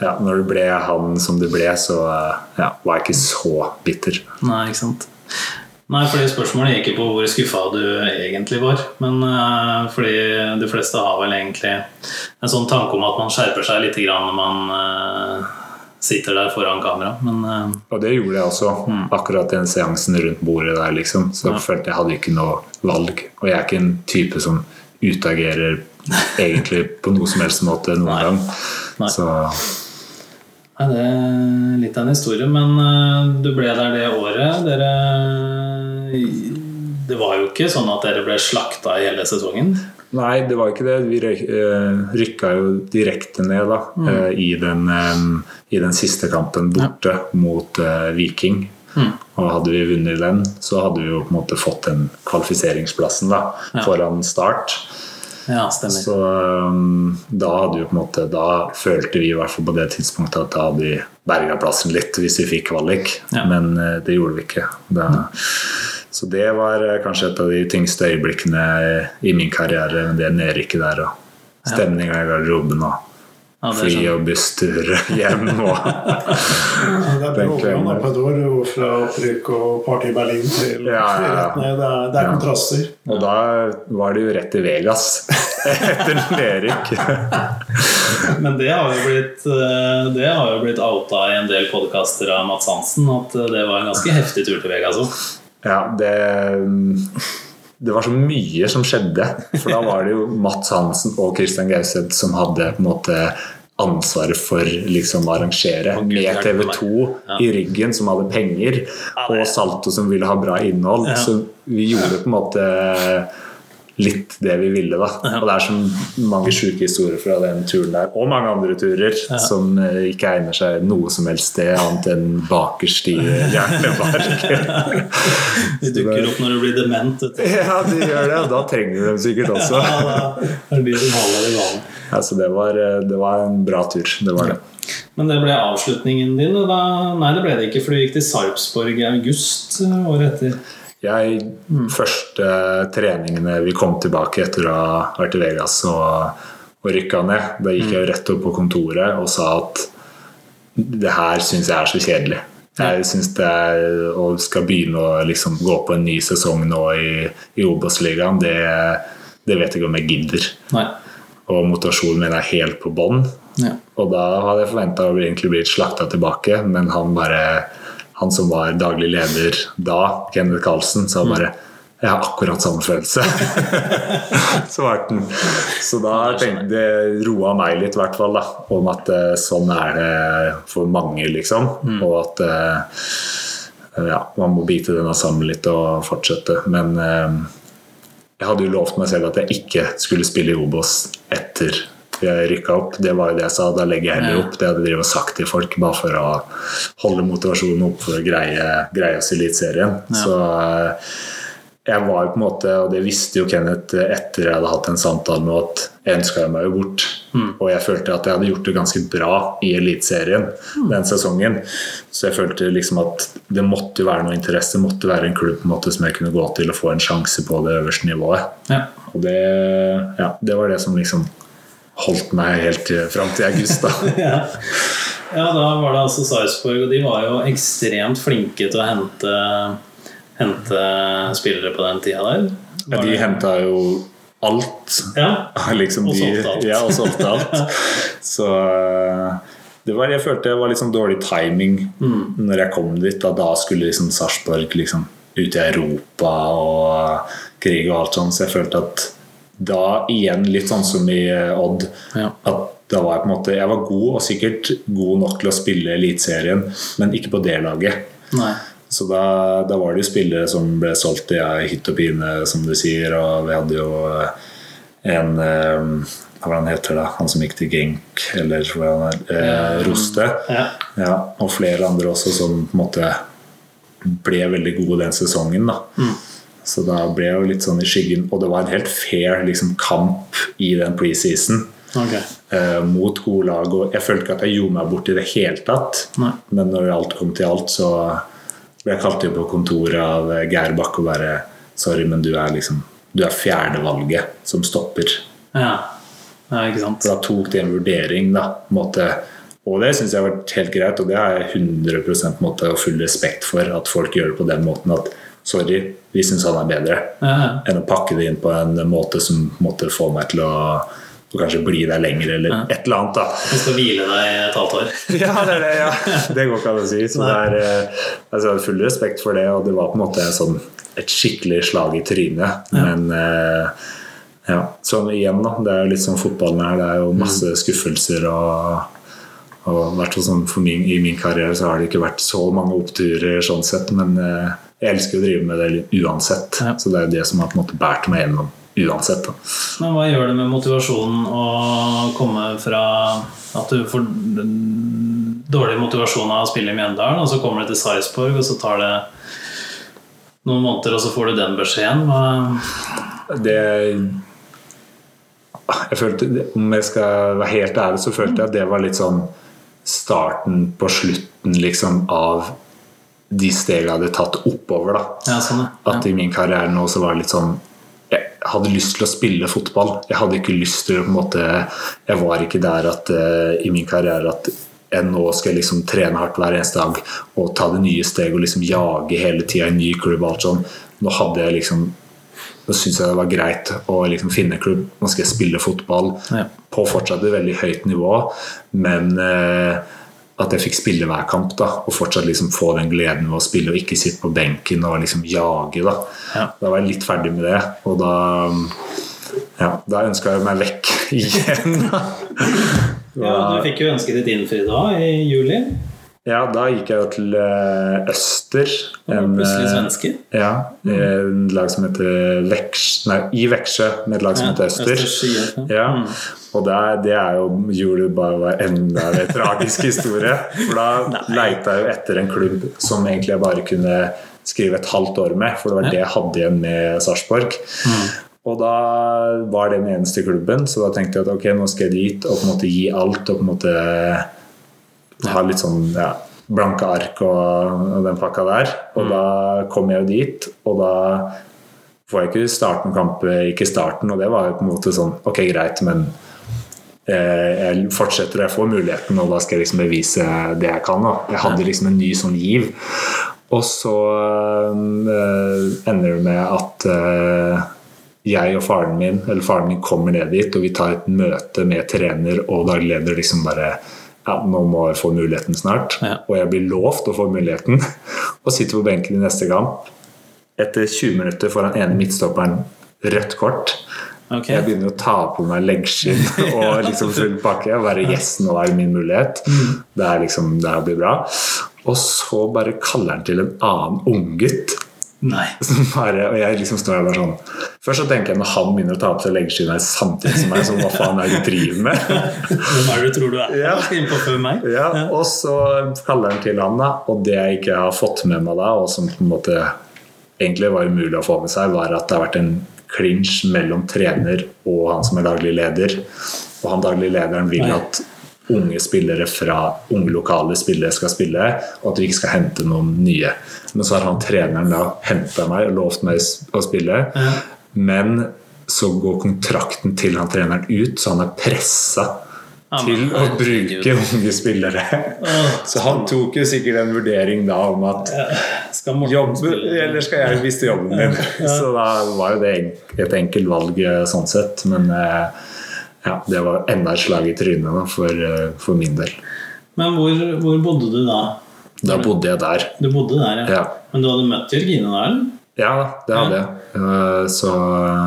ja, når det ble han som det ble, så eh, ja, var jeg ikke så bitter. Nei, ikke sant. Nei, fordi Spørsmålet gikk på hvor skuffa du egentlig var. Men uh, fordi de fleste har vel egentlig en sånn tanke om at man skjerper seg litt grann når man uh, sitter der foran kamera. Men uh, Og det gjorde jeg også, akkurat den seansen rundt bordet der, liksom. Så jeg følte jeg hadde ikke noe valg. Og jeg er ikke en type som utagerer egentlig på noe som helst måte noen Nei. gang. Nei. Så Nei, det litt av en historie, men eh, du ble der det året. Dere Det var jo ikke sånn at dere ble slakta i hele sesongen. Nei, det var ikke det. Vi eh, rykka jo direkte ned da, mm. i, den, eh, i den siste kampen borte mot Viking. Viking. Og hadde vi vunnet den, så hadde vi jo på en måte fått den kvalifiseringsplassen da, Ja. foran start. Ja, stemmer. Så um, da hadde vi på en måte Da følte vi i hvert fall på det tidspunktet at da hadde vi berga plassen litt hvis vi fikk kvalik, Ja. men uh, det gjorde vi ikke. Da, så det var uh, kanskje et av de tyngste øyeblikkene i min karriere, men det nedrykket der og stemninga i garderoben og Ja, sånn. fly og busstur hjem og Ja, Det er år. <laughs> Gå fra opprykk og party i Berlin til Ja, ja, ja. rett ned. Det er, det er Ja. kontraster. Og da var det jo rett til Vegas <laughs> etter nedrykk. <laughs> Men det har jo blitt eh, Det har jo blitt outa i en del podkaster av Mats Hansen at eh, det var en ganske heftig tur til Vegas òg. Ja, det Det var så mye som skjedde. For da var det jo Mats Hansen og Christian Gauseth som hadde på en måte ansvaret for liksom å arrangere. Med TV 2 Ja. i ryggen, som hadde penger, og Salto som ville ha bra innhold. Ja. Så vi gjorde på en måte litt det vi ville, da. Og det er så mange sjuke historier fra den turen der, og mange andre turer, som eh, ikke egner seg noe som helst sted annet enn bakerst i hjernebark. <laughs> De dukker opp når du blir dement. Ja, de gjør det, og da trenger du dem sikkert også. Ja, det de som holder i vannet. Altså, det, var, det var en bra tur. Det var det. Men det ble avslutningen din. og Da, nei, det ble det ikke, for du gikk til Sarpsborg i august eh, året etter. Jeg, Første treningene vi kom tilbake etter å ha vært i Vegas og, og rykka ned, da gikk jeg jo rett opp på kontoret og sa at det her syns jeg er så kjedelig. Jeg syns det er å skal begynne å liksom gå på en ny sesong nå i, i Obos-ligaen, det, det vet jeg ikke om jeg gidder. Nei. Og motivasjonen min er helt på bånn. Ja. Og da hadde jeg forventa å egentlig bli slakta tilbake, men han bare Han som var daglig leder da, Kenneth Carlsen, sa bare jeg har akkurat samme følelse. <laughs> Svarten. Så da tenkte det roa meg litt, i hvert fall, da, om at eh, sånn er det for mange, liksom. Og at eh, ja, man må bite denne sammen litt og fortsette. Men eh, jeg hadde jo lovt meg selv at jeg ikke skulle spille i Obos etter jeg rykka opp. Det var jo det jeg sa. Da legger jeg heller opp. Det hadde jeg hadde sagt til folk, bare for å holde motivasjonen opp for å greie, greie oss i Eliteserien. Ja. Så eh, jeg var jo på en måte, og det visste jo Kenneth etter jeg hadde hatt en samtale med at jeg ønska meg jo bort. Og jeg følte at jeg hadde gjort det ganske bra i Eliteserien den sesongen. Så jeg følte liksom at det måtte jo være noe interesse, det måtte være en klubb på en måte som jeg kunne gå til og få en sjanse på det øverste nivået. Ja. Og det, ja, det var det som liksom holdt meg helt fram til august. da. <laughs> ja. ja, da var det altså Sarpsborg, og de var jo ekstremt flinke til å hente, hente spillere på den tida der. Ja, de det- henta jo alt. Ja. <laughs> liksom Og solgte alt. Ja, og solgte alt. <laughs> Så det var, jeg følte det var sånn dårlig timing Mm. når jeg kom dit. Da, da skulle liksom Sarpsborg liksom ut i Europa og krig og alt sånn. Så jeg følte at da igjen, litt sånn som i eh, Odd, Ja. at da var jeg på en måte Jeg var god og sikkert god nok til å spille Eliteserien, men ikke på det laget. Nei. Så da, da var det jo spillere som ble solgt i ja, hytt og pine, som du sier, og vi hadde jo en eh, Hva han heter da? Han som gikk til Genk, eller hva han er, eh, Roste. Ja. Ja, og flere andre også som på en måte ble veldig gode den sesongen. da Så da ble jeg jo litt sånn i skyggen. Og det var en helt fair liksom, kamp i den preseason Okay. Uh, mot gode lag. Og jeg følte ikke at jeg gjorde meg bort i det hele tatt. Nei. Men når alt kom til alt, så ble jeg kalt inn på kontoret av eh, Geir Bakke og bare Sorry, men du er liksom Du er fjerdevalget som stopper. Ja. ja, ikke sant. Så da tok de en vurdering, da. på en Måte, og det syns jeg har vært helt greit, og det har jeg 100 på måte, og full respekt for. At folk gjør det på den måten at sorry, vi syns han er bedre. Ja, ja. Enn å pakke det inn på en måte som måtte få meg til å, og kanskje bli der lenger, eller Ja. et eller annet. da Du skal hvile deg et halvt år. <laughs> ja, det er det. ja Det går ikke an å si. Så det er, eh, altså, jeg har full respekt for det, og det var på en måte sånn, et skikkelig slag i trynet. Ja. Men uh, ja, så igjen, da. Det er jo litt sånn fotballen er. Det er jo masse skuffelser og og i sånn for min, I min karriere så har det ikke vært så mange oppturer, sånn sett, men eh, jeg elsker å drive med det uansett. Ja. Så det er det som har på en måte båret meg gjennom uansett. Da. Men hva gjør det med motivasjonen å komme fra at du får dårlig motivasjon av å spille i Mjøndalen, og så kommer du til Sarpsborg, og så tar det noen måneder, og så får du den beskjeden? Hva... det jeg følte, Om jeg skal være helt ærlig, så følte jeg at det var litt sånn starten på slutten liksom, av de stegene jeg hadde tatt oppover. da Ja, sånn, ja. At i min karriere nå så var det litt sånn Jeg hadde lyst til å spille fotball. Jeg hadde ikke lyst til å på en måte Jeg var ikke der at uh, i min karriere at jeg nå skal liksom trene hardt hver eneste dag og ta det nye steg og liksom jage hele tida i en ny klubb. alt sånn. Nå hadde jeg liksom Nå syntes jeg det var greit å liksom finne klubb. Nå skal jeg spille fotball Ja. på fortsatt et veldig høyt nivå, men eh, at jeg fikk spille hver kamp da, og fortsatt liksom få den gleden ved å spille og ikke sitte på benken og liksom jage. Da Ja. Da var jeg litt ferdig med det, og da ja, da ønska jeg meg vekk <laughs> igjen. da. ja, Du fikk jo ønsket ditt innfridd da, i juli. Ja, da gikk jeg jo til eh, Øster. En, plutselig svenske? Ja, en lag som heter Veks, nei, i Veksjø, med et lag som Ja, heter Øster. Østers ja. Mm. og det er, det er jo bare var enda en tragisk historie. For da <laughs> leita jeg jo etter en klubb som egentlig jeg bare kunne skrive et halvt år med, for det var det jeg hadde igjen med Sarpsborg. Og da var det den eneste klubben, så da tenkte jeg at ok, nå skal jeg dit og på en måte gi alt og på en måte ha litt sånn ja, blanke ark og, og den pakka der. Og da kom jeg jo dit, og da får jeg ikke starte noen kamp ikke starten, og det var jo på en måte sånn ok, greit, men eh, jeg fortsetter, jeg får muligheten, og da skal jeg liksom bevise det jeg kan. Da. Jeg hadde liksom en ny sånn giv. Og så eh, ender det med at eh, jeg og faren min eller faren min kommer ned dit, og vi tar et møte med trener og dagleder leder. liksom bare ja, nå må jeg få muligheten snart. Ja. Og jeg blir lovt å få muligheten. <laughs> Og sitter på benken i neste kamp. Etter 20 minutter får han ene midtstopperen rødt kort. Okay. Jeg begynner å ta på meg leggskinn <laughs> og liksom full pakke. og Være yes, nå er det min mulighet. Det er liksom, det her blir bra. Og så bare kaller han til en annen unggutt. Nei. <laughs> Bare, og jeg liksom står der bare sånn Først så tenker jeg når han begynner å ta på seg leggskinnet samtidig som meg, så hva faen er det du driver med? <laughs> Hvem er det du tror du er? Ja. Innpå før meg? Ja, og så kaller han til han da, og det jeg ikke har fått med meg da, og som på en måte egentlig var umulig å få med seg, var at det har vært en clinch mellom trener og han som er daglig leder. Og han daglig lederen vil at unge spillere fra unge lokale spillere skal spille, og at vi ikke skal hente noen nye. Men så har han treneren da henta meg og lovt meg å spille, Ja. men så går kontrakten til han treneren ut, så han er pressa til å bruke unge spillere. Så han tok jo sikkert en vurdering da om at jobb, eller skal jeg miste jobben min? <laughs> Så da var jo det et enkelt valg eh, sånn sett. Men eh, ja, det var enda et slag i trynet for, eh, for min del. Men hvor, hvor bodde du da? Da bodde jeg der. Du bodde der, ja. Ja, Men du hadde møtt Jørgine der? ja det hadde jeg. Eh, Så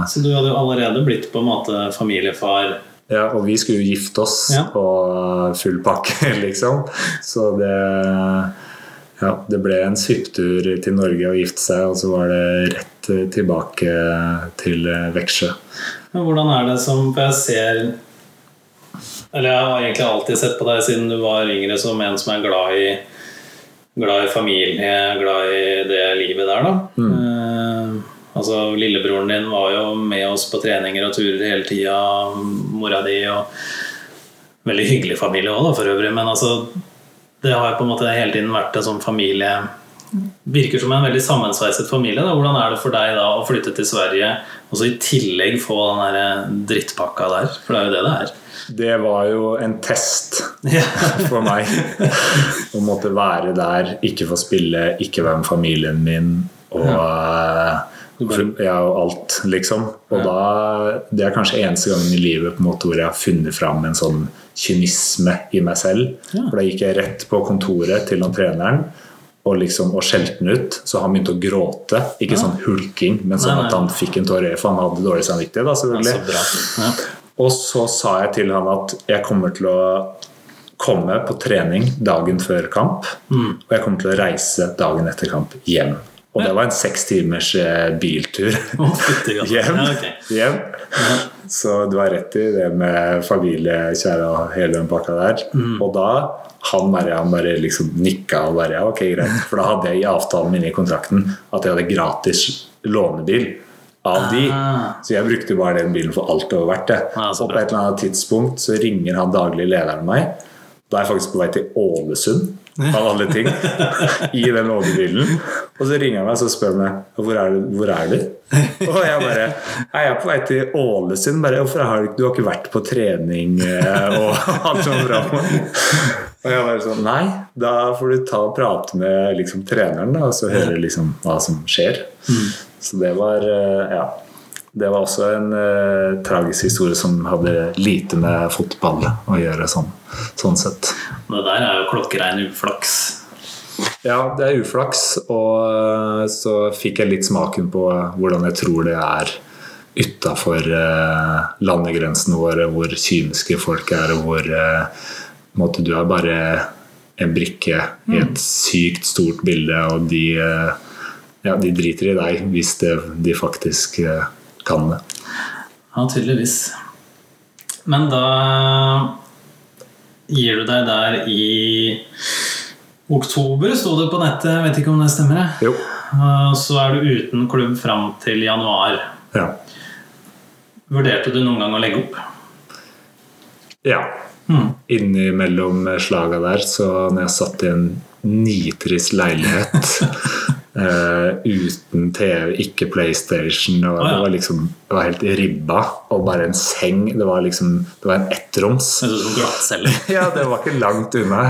Så du hadde jo allerede blitt på en måte familiefar? ja, og vi skulle jo gifte oss Ja. og full pakke, <laughs> liksom. Så det ja, det ble en svipptur til Norge og gifte seg, og så var det rett tilbake til eh, Veksjø. Men hvordan er det som For jeg ser Eller jeg har egentlig alltid sett på deg siden du var yngre som en som er glad i Glad i familie, glad i det livet der, da. Eh, altså Lillebroren din var jo med oss på treninger og turer hele tida. Mora di og Veldig hyggelig familie òg, for øvrig. Men altså det har på en måte hele tiden vært en sånn familie Virker som en veldig sammensveiset familie. Da. Hvordan er det for deg da å flytte til Sverige og så i tillegg få den der drittpakka der? For det er jo det det er. Det var jo en test <laughs> for meg. Å måtte være der, ikke få spille, ikke være med familien min og eh, ja, og alt, liksom. Og da, Det er kanskje eneste gangen i livet på en måte hvor jeg har funnet fram en sånn kynisme i meg selv. Ja. For da gikk jeg rett på kontoret til han treneren og liksom, og skjelte han ut, så han begynte å gråte. Ikke sånn hulking, men sånn at han fikk en tåre, for han hadde dårlig samvittighet. da, selvfølgelig. Ja. Og så sa jeg til han at jeg kommer til å komme på trening dagen før kamp, og jeg kommer til å reise dagen etter kamp hjem. Og det var en seks timers eh, biltur <laughs> hjem. Hjem. Så du har rett i det med familie, kjære og hele den pakka der. Og da han bare, han bare liksom nikka og bare ok, greit. For da hadde jeg i avtalen min i kontrakten at jeg hadde gratis lånebil av de. Ah. Så jeg brukte bare den bilen for alt det var verdt det. Ja, så på et eller annet tidspunkt så ringer han daglig lederen meg. Da er jeg faktisk på vei til Ålesund, av alle ting, <laughs> i den lånebilen. Og så ringer han meg og spør meg hvor er du. Hvor er du? Og jeg bare jeg er på vei til Ålesund. Bare, Hvorfor har du, du har ikke vært på trening eh, og alt sånt bra? <laughs> Og jeg bare sånn Nei, da får du ta og prate med liksom, treneren da, og så høre liksom, hva som skjer. Så det var eh, Ja. Det var også en eh, tragisk historie som hadde lite med fotball å gjøre, sånn, sånn sett. Det der er jo klokkerein uflaks. Ja, det er uflaks, og eh, så fikk jeg litt smaken på hvordan jeg tror det er utafor landegrensene våre, hvor kyniske folk er, og hvor eh, på måte, du er bare en brikke i et sykt stort bilde, og de, eh, ja, de driter i deg hvis det, de faktisk eh, kan det. Ja, tydeligvis. Men da gir du deg der i oktober, sto det på nettet. Jeg vet ikke om det stemmer. jeg. Jo. Så er du uten klubb fram til januar. Ja. Vurderte du noen gang å legge opp? ja. Mm. Innimellom slaga der, så når jeg satt i en nitrist leilighet <laughs> eh, uten TV, ikke PlayStation og ah, ja. Det var liksom Det var helt ribba. Og bare en seng. Det var liksom Det var en ettroms. Glattcelle. <laughs> Ja, det var ikke langt unna.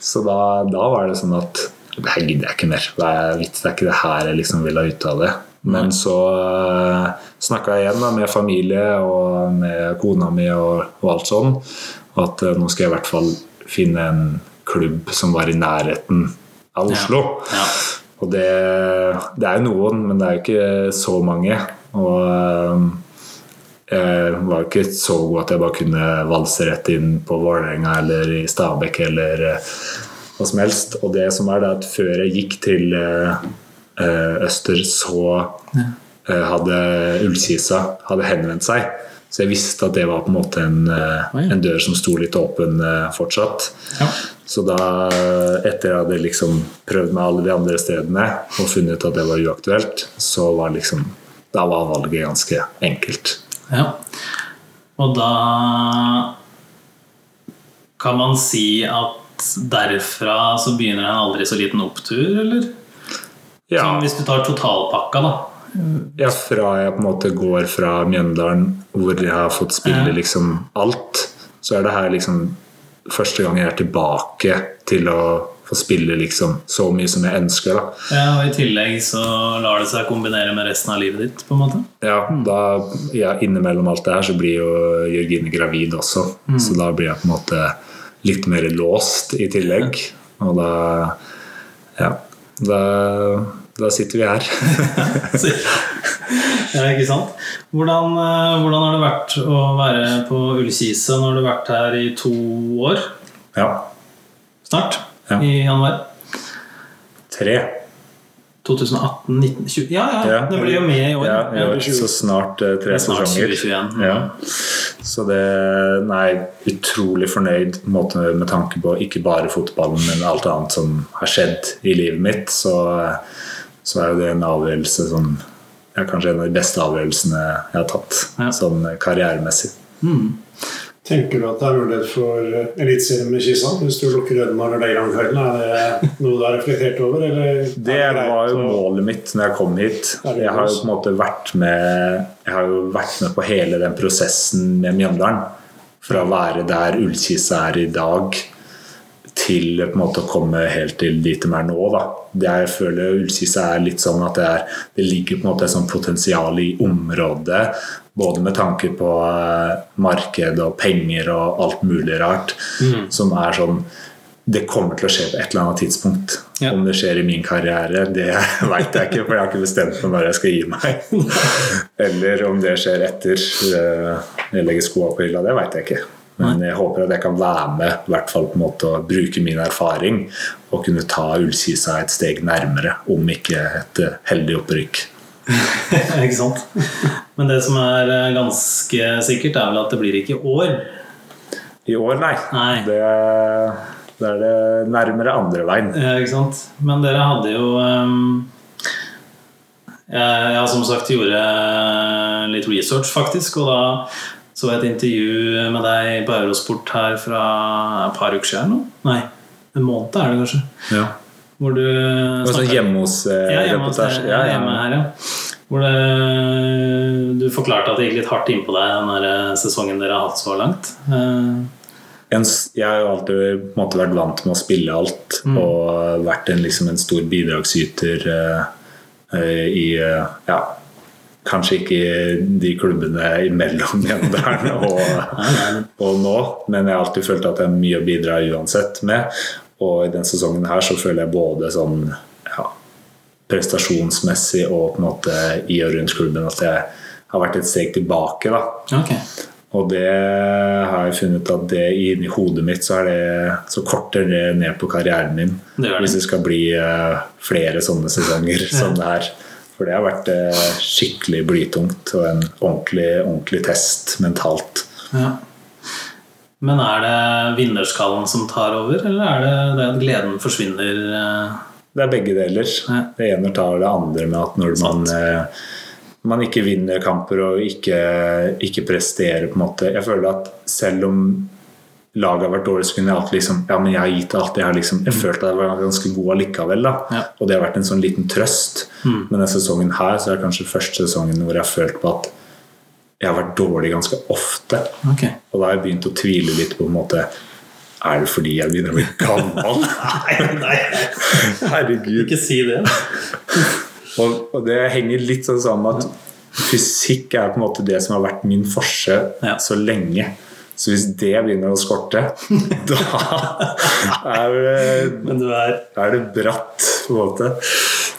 Så da, da var det sånn at det her gidder jeg ikke mer. Det er, vits, det er ikke det her jeg liksom vil ha ut av det. Men så uh, snakka jeg igjen da, med familie og med kona mi og, og alt sånn. At uh, nå skal jeg i hvert fall finne en klubb som var i nærheten av Oslo. Ja. Og det, det er jo noen, men det er jo ikke så mange. Og eh, jeg var ikke så god at jeg bare kunne valse rett inn på Vålerenga eller i Stabekk eller eh, hva som helst. Og det som er det at før jeg gikk til eh, Øster, så hadde Ullkisa hadde henvendt seg. Så jeg visste at det var på en måte en, en dør som sto litt åpen fortsatt. Ja. Så da, etter jeg hadde liksom prøvd med alle de andre stedene og funnet ut at det var uaktuelt, så var liksom Da var valget ganske enkelt. Ja. Og da kan man si at derfra så begynner en aldri så liten opptur, eller? Ja, Som hvis du tar totalpakka, da. ja, fra jeg på en måte går fra Mjøndalen, hvor jeg har fått spille liksom alt, så er det her liksom første gang jeg er tilbake til å få spille liksom så mye som jeg ønsker. da. Ja, og I tillegg så lar det seg kombinere med resten av livet ditt. på en måte. Ja, da, ja, Innimellom alt det her så blir jo Jørgine gravid også, så da blir jeg på en måte litt mer låst i tillegg. Og da Ja. Da, da sitter vi her. <laughs> <laughs> Ja, ikke sant? Hvordan, eh, hvordan har det vært å være på Ullkisa? Nå har du vært her i to år ja. snart. Ja. I januar. tre. 2018, 19, 20 Ja, ja, Ja. det blir jo med i år. Ja, i år, så snart eh, tre er sesonger. 2021. Ja. Så det Nei, utrolig fornøyd med tanke på ikke bare fotballen, men alt annet som har skjedd i livet mitt. Så, så er jo det en avgjørelse som er kanskje en av de beste avgjørelsene jeg har tatt Ja. sånn karrieremessig. Tenker du at det er mulighet for eh, Eliteserien med Kisa? Hvis du lukker øynene når det er om kvelden, er det noe du har reflektert over? Eller Det var jo målet mitt når jeg kom hit. Jeg har jo på en måte vært med Jeg har jo vært med på hele den prosessen med Mjøndalen. Fra å være der Ullkisa er i dag, til måte å komme helt til dit de er nå. Da. Det jeg føler Ullkisa er litt sånn at det, er, det ligger på en måte et sånt potensial i området. Både med tanke på eh, marked og penger og alt mulig rart. Som er sånn det kommer til å skje på et eller annet tidspunkt. Ja. Om det skjer i min karriere, det <laughs> veit jeg ikke, for jeg har ikke bestemt meg når jeg skal gi meg. <laughs> Eller om det skjer etter eh, jeg legger skoa på hylla, det veit jeg ikke. Men jeg håper at jeg kan være med i hvert fall på en måte å bruke min erfaring og kunne ta Ullkisa et steg nærmere, om ikke et eh, heldig opprykk. <laughs> ikke sant? Men det som er eh, ganske sikkert, er vel at det blir ikke i år. I år, nei. Nei. Det, det er det nærmere andre veien. Ja, ikke sant? Men dere hadde jo um Jeg, jeg som sagt gjorde litt research, faktisk, og da så jeg et intervju med deg på Eurosport her fra et par uker siden. Nei, en måned er det kanskje. Ja. Hvor du snakker, sånn hjemme hos eh, ja, hjemme, hos deg, ja, hjemme her, ja. Hvor det, du forklarte at det gikk litt hardt innpå deg den der eh, sesongen dere har hatt så langt. Eh, jeg har jo alltid på en måte vært vant med å spille alt og vært en, liksom en stor bidragsyter eh, eh, i ja, Kanskje ikke i de klubbene imellom Mjøndalen og, og nå, men jeg har alltid følt at det er mye å bidra uansett med. Og i denne sesongen her så føler jeg både sånn ja, prestasjonsmessig og på en måte i og rundt klubben at jeg har vært et steg tilbake. da Okay. og det har jeg funnet at det inni hodet mitt så, er det, så korter det ned på karrieren min. Det det. Hvis det skal bli eh, flere sånne sesonger <laughs> som det er. For det har vært eh, skikkelig blytungt og en ordentlig, ordentlig test mentalt. Ja. Men er det vinnerskallen som tar over, eller er det det at gleden forsvinner? eh? Det er begge deler. Ja. Det ene tar det andre med at når man, eh, man ikke vinner kamper og ikke, ikke presterer på en måte Jeg føler at selv om laget har vært dårlig, så kunne jeg alltid liksom Ja, men jeg har gitt alt. Jeg har liksom Jeg følte at jeg var ganske god allikevel, da. Ja. Og det har vært en sånn liten trøst. Men denne sesongen her så er det kanskje første sesongen hvor jeg har følt på at jeg har vært dårlig ganske ofte. Okay. Og da har jeg begynt å tvile litt på på en måte Er det fordi jeg begynner å bli gammel? <laughs> Nei, nei, Herregud. ikke si det. <laughs> Og, og det henger litt sånn sammen med at fysikk er på en måte det som har vært min forse Ja. så lenge. Så hvis det begynner å skorte, <laughs> da er det, Men du er det bratt, på en måte.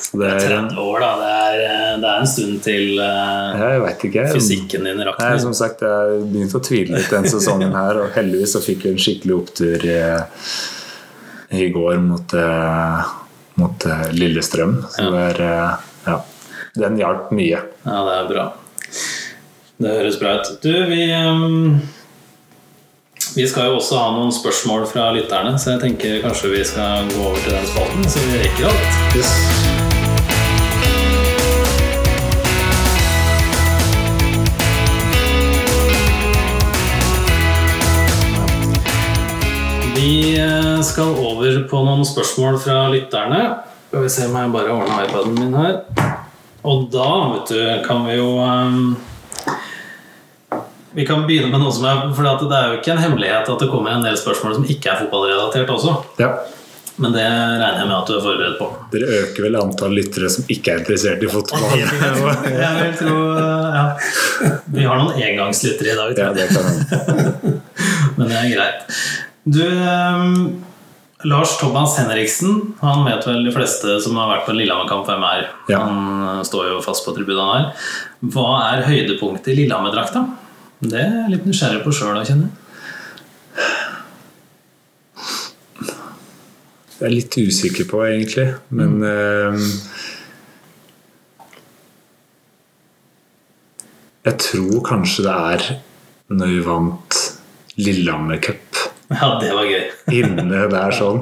Så det er 30 år, da. Det er, eh, det er en stund til uh, Jeg veit ikke. fysikken din Nei, rakner. som sagt, jeg begynte å tvile litt den sesongen her, og heldigvis så fikk vi en skikkelig opptur i, i går mot, eh, mot eh, Lillestrøm. Så det er, eh, ja, den hjalp mye. Ja, det er bra. Det høres bra ut. Du, vi ehm, Vi skal jo også ha noen spørsmål fra lytterne, så jeg tenker kanskje vi skal gå over til den spalten, så vi rekker alt. Vi eh, skal over på noen spørsmål fra lytterne. Skal vi se om jeg bare ordner iPaden min her. Og da, vet du, kan vi jo ehm, Vi kan begynne med noe som er For det er jo ikke en hemmelighet at det kommer en del spørsmål som ikke er fotballrelatert også. Ja. Men det regner jeg med at du er forberedt på. Dere øker vel antall lyttere som ikke er interessert i fotball? Jeg vil tro ja. Vi har noen engangslyttere i dag, ja, det kan <laughs> men det er greit. Du, ehm, Lars Thomas Henriksen, han vet vel de fleste som har vært på Lillehammer-kamp, hvem er. Ja. Han eh, står jo fast på tribunen her. Hva er høydepunktet i Lillehammer-drakta? Det er jeg litt nysgjerrig på sjøl kjenner kjenne. Jeg er litt usikker på, egentlig. Men eh, Jeg tror kanskje det er når vi vant Lillehammer Cup Ja, det var gøy. <laughs> inne der sånn.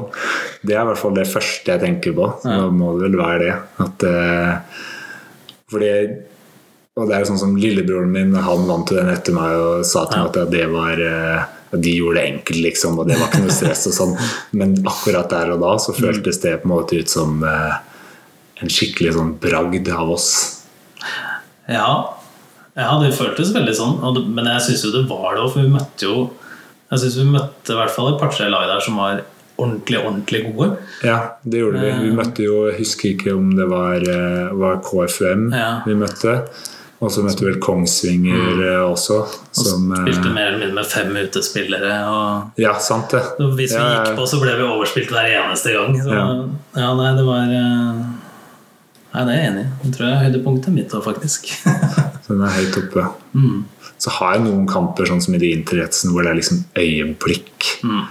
Det er i hvert fall det første jeg tenker på. Så Da må det vel være det. At, eh, fordi Og det er jo sånn som lillebroren min, han vant til den etter meg og sa til meg at det var eh, de gjorde det enkelt, liksom, og det var ikke noe stress og sånn. <laughs> Men akkurat der og da så føltes det på en måte ut som eh, en skikkelig sånn bragd av oss. Ja, ja det føltes veldig sånn. Men jeg syns jo det var det òg, for vi møtte jo Jeg synes vi møtte i hvert fall et par-tre lag der som var ordentlig, ordentlig gode. Ja, det gjorde vi. Vi møtte jo Jeg husker ikke om det var, eh, var KFUM Ja. vi møtte. Og så møtte vi vel Kongsvinger mm. også. Som, og Spilte mer eller mindre med fem utespillere. Og ja, sant det. hvis vi Ja, gikk på, så ble vi overspilt hver eneste gang. Så, Ja. ja, nei, det var eh, Nei, det er jeg enig i. Det tror jeg er høydepunktet mitt òg, faktisk. Så <laughs> den er høyt oppe. Mm. Så har jeg noen kamper sånn som i de interessen hvor det er liksom øyeblikk. Mm.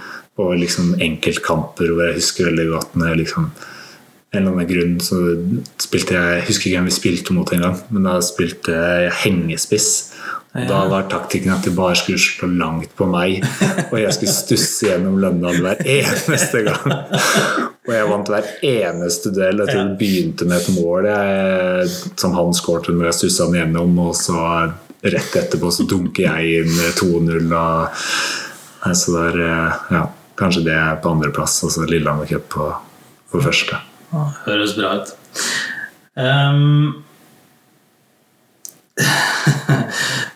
Og liksom enkeltkamper hvor jeg husker veldig godt når jeg liksom en eller annen grunn så spilte jeg Jeg husker ikke hvem vi spilte mot engang, men da spilte jeg hengespiss. Ja. Da var taktikken at de bare skulle slå langt på meg, og jeg skulle stusse gjennom Løndal hver eneste gang. Og jeg vant hver eneste duell. Jeg tror det begynte med et mål jeg, som han skåret når jeg stussa den gjennom, og så rett etterpå så dunker jeg inn 2-0. og Så det er eh, ja, kanskje det er på andreplass, og så Lillehammer Cup på, på første. Høres bra ut. Um,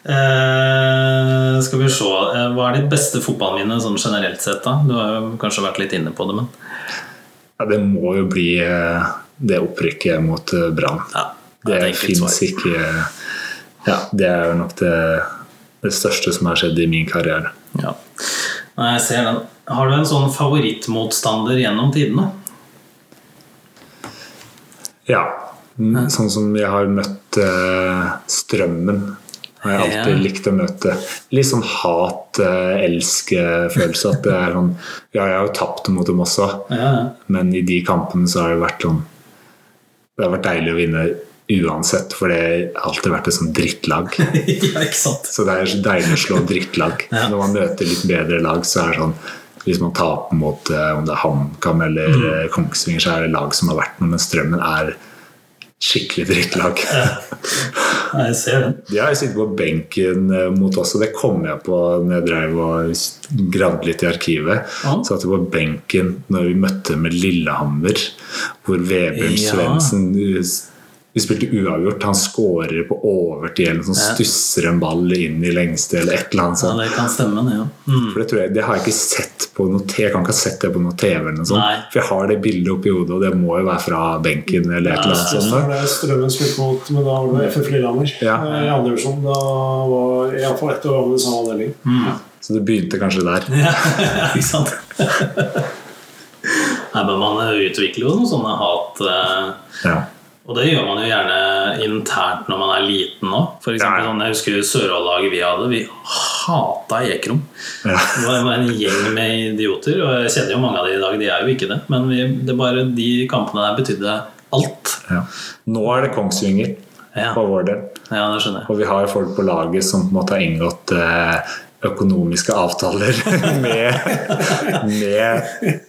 uh, <laughs> skal vi se Eh, Hva er ditt beste fotballminne sånn generelt sett? da? Du har jo kanskje vært litt inne på det, men Ja, det må jo bli eh, det opprykket mot Brann. ja, Det er fins ikke Ja, det er jo nok det, det største som har skjedd i min karriere. Ja. Jeg ser den. Har du en sånn favorittmotstander gjennom tidene? Ja. Mm, Sånn som jeg har møtt eh, Strømmen. Har jeg alltid Ja. likt å møte. Litt sånn hat-elsk-følelse. At det er sånn Ja, jeg har jo tapt mot dem også, Ja, ja. men i de kampene så har det vært sånn Det har vært deilig å vinne uansett, for det har alltid vært et sånn drittlag. <laughs> ja, ikke sant? Så det er deilig å slå drittlag. Ja. Når man møter litt bedre lag, så er det sånn Hvis man taper mot eh, om det er HamKam eller Mm. eh, Kongsvinger, så er det lag som har vært noe, men Strømmen er skikkelig drittlag. Ja, jeg ser den. De har sittet på benken eh, mot oss, og det kom jeg på når jeg drev og gravde litt i arkivet. Ja. Satt på benken når vi møtte med Lillehammer, hvor Vebjørn Ja. Svendsen Vi spilte uavgjort. Han skårer på overtid eller sånn, stusser en ball inn i lengste eller et eller annet Ja, sånt. det kan stemme, det. Ja. Mm. For det, tror jeg, det har jeg ikke sett på noe Jeg kan ikke ha sett det på noe TV, eller noe sånt. Nei. For jeg har det bildet oppi hodet, og det må jo være fra benken eller et eller annet Så sånt. Ja, det Strømmen spilte mot, men da var det FF Lillehammer Ja. eh, i andre divisjon. Da var iallfall ett år gammel i samme avdeling. Så det begynte kanskje der. <laughs> Ja, ikke sant? <laughs> Nei, men Man utvikler jo noen sånne hat eh, Ja. Og det gjør man jo gjerne internt når man er liten òg. Ja, ja. sånn, jeg husker Sørholdlaget vi hadde. Vi hata Ekrom. Ja. <laughs> Det var var en gjeng med idioter. Og jeg kjenner jo mange av de i dag. De er jo ikke det. Men vi, det bare, de kampene der betydde alt. Ja. Nå er det Kongsvinger Ja, på vår del. ja. Og vi har folk på laget som på en måte har inngått eh, økonomiske avtaler <laughs> med, med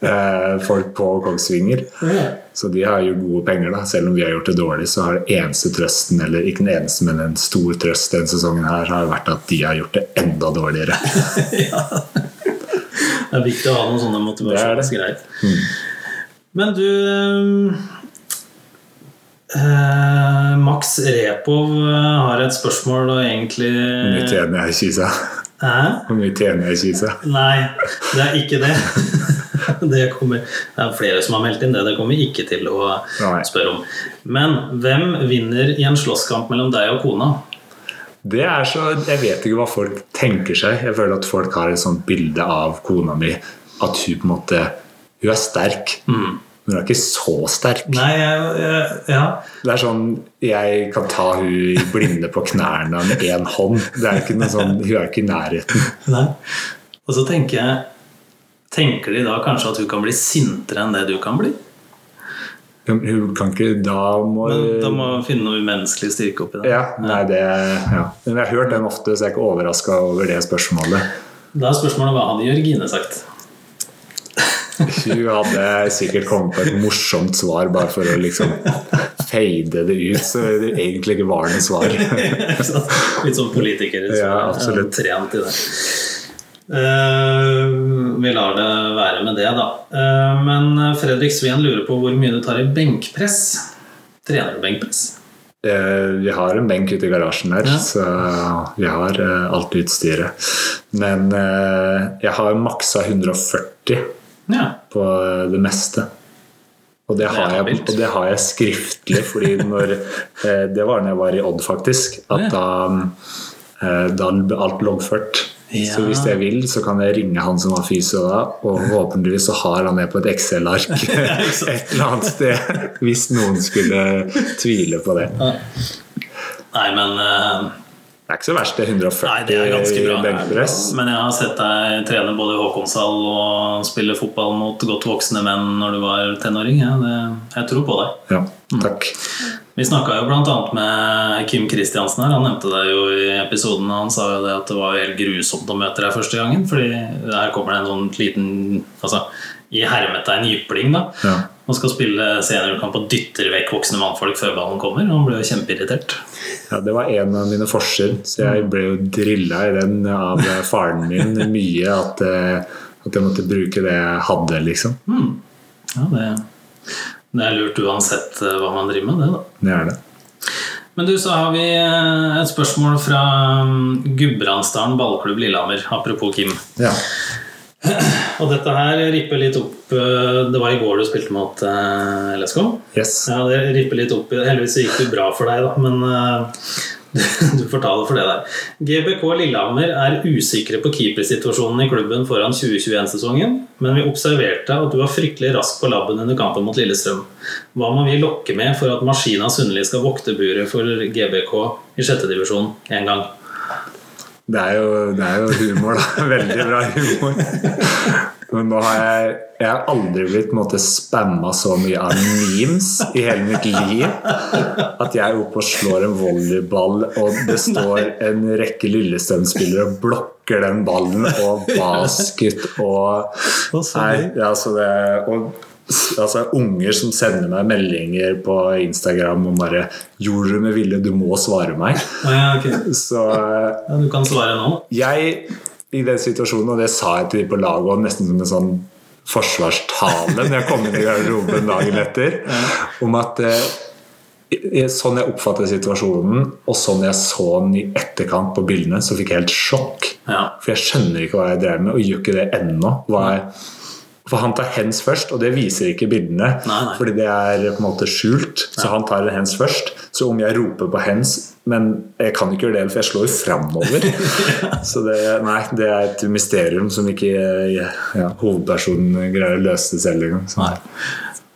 eh, folk på Kongsvinger. Så de har jo gode penger, da. Selv om vi har gjort det dårlig, så har eneste trøsten, eller ikke den eneste, men en stor trøst denne sesongen her, har vært at de har gjort det enda dårligere. <laughs> ja. Det er viktig å ha noen sånne motivasjonsgreier. Men du eh, Max Repov eh, har et spørsmål og egentlig Nytt igjen, jeg i Kisa? Hvor mye tjener Kisa? Nei, det er ikke det. <laughs> Det, kommer, det er flere som har meldt inn det. Det kommer vi ikke til å spørre om. Men hvem vinner i en slåsskamp mellom deg og kona? Det er så, Jeg vet ikke hva folk tenker seg. Jeg føler at folk har et sånt bilde av kona mi. At hun på en måte Hun er sterk, men hun er ikke så sterk. Nei, jeg, jeg, ja. Det er sånn Jeg kan ta hun i blinde på knærne med én hånd. Det er ikke noe sånn, Hun er ikke i nærheten. Nei. Og så tenker jeg tenker de da kanskje at hun kan bli sintere enn det du kan bli? Hun kan ikke Da må Men da må hun finne noe umenneskelig styrke oppi det. Ja, nei, det ja. Men jeg har hørt den ofte, så jeg er ikke overraska over det spørsmålet. Da er spørsmålet hva hadde Jørgine sagt? Hun hadde sikkert kommet på et morsomt svar bare for å liksom fade det ut, så det egentlig ikke var noe svar. <laughs> Litt sånn politiker som Ja, er absolutt. trent i det. Uh, vi lar det være med det, da. Uh, men Fredrik Sveen lurer på hvor mye du tar i benkpress. Trener du benkpress? Eh, Vi har en benk ute i garasjen her, Ja. så vi har alt utstyret. Men jeg har maksa 140 Ja. på det meste. Og det, har jeg, og det har jeg skriftlig, fordi når <laughs> eh, Det var da jeg var i Odd, faktisk. At da, eh, da ble alt loggført. Ja. Så hvis jeg vil, så kan jeg ringe han som var fysio da, og forhåpentligvis så har han det på et Excel-ark <laughs> <laughs> et eller annet sted. Hvis noen skulle tvile på det. Nei, men eh, Det er ikke så verst, det. 140 Nei, det er ganske bra. benkpress. Men jeg har sett deg trene både i Håkonshall og spille fotball mot godt voksne menn når du var tenåring. Ja, det, jeg tror på deg. Ja, takk. Vi snakka jo bl.a. med Kim Kristiansen her. Han nevnte deg jo i episoden. Han sa jo det at det var helt grusomt å møte deg første gangen. Fordi her kommer det en sånn liten Altså i hermetegn jypling, da. Ja. Og skal spille seniorkamp og dytter vekk voksne mannfolk før ballen kommer. Og han ble jo kjempeirritert. Ja, det var en av mine forser, så jeg ble jo drilla i den av faren min mye. At, eh, at jeg måtte bruke det jeg hadde, liksom. Ja, det, det er lurt uansett eh, hva man driver med, det, da. Det er det. Men du, så har vi eh, et spørsmål fra mm, Gudbrandsdalen ballklubb Lillehammer. Apropos Kim. Ja. Og dette her ripper litt opp eh, Det var i går du spilte mot eh, LSK. Yes. Ja, det ripper litt opp Heldigvis gikk det bra for deg, da, men eh, <laughs> du får ta det for det der. GBK Lillehammer er usikre på keepersituasjonen i klubben foran 2021-sesongen, men vi observerte at du var fryktelig rask på labben under kampen mot Lillestrøm. Hva må vi lokke med for at Maskina Sundli skal vokte buret for GBK i sjette divisjon en gang? Det er jo, det er jo humor, da. <laughs> Veldig bra humor. Men nå har jeg Jeg har aldri blitt spamma så mye av memes i hele mitt liv. At jeg er oppe og slår en volleyball, og det står en rekke Lillestrøm-spillere og blokker den ballen, og basket og Nei, ja, så det, og altså, unger som sender meg meldinger på Instagram og bare 'Gjorde du med vilje? Du må svare meg'. Ja, okay. Så ja, du kan svare nå. jeg i den situasjonen, og det sa jeg til de på laget nesten som en sånn forsvarstale når jeg kom inn i garderoben dagen etter, om at eh, Sånn jeg oppfattet situasjonen, og sånn jeg så den i etterkant på bildene, så fikk jeg helt sjokk. Ja. For jeg skjønner ikke hva jeg drev med, og gjør ikke det ennå. Hva jeg, for han tar hands først, og det viser ikke bildene. Nei, nei. Fordi det er på en måte skjult. Så han tar en hands først. Så om jeg roper på hands Men jeg kan ikke gjøre det, for jeg slår framover. <laughs> Så det, nei, det er et mysterium som ikke ja, hovedpersonen greier å løse selv engang. Nei.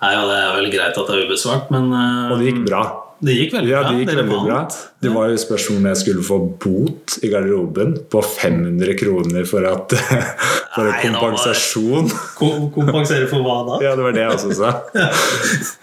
Nei, ja, det er vel greit at det er ubesvart, men uh, Og det gikk bra. Det gikk veldig Ja, det gikk veldig bra. Det var jo spørsmål om jeg skulle få bot i garderoben på 500 kroner for, at, <laughs> for Nei, kompensasjon. Ko- Kompensere for hva da? Ja, det var det jeg også sa. <laughs>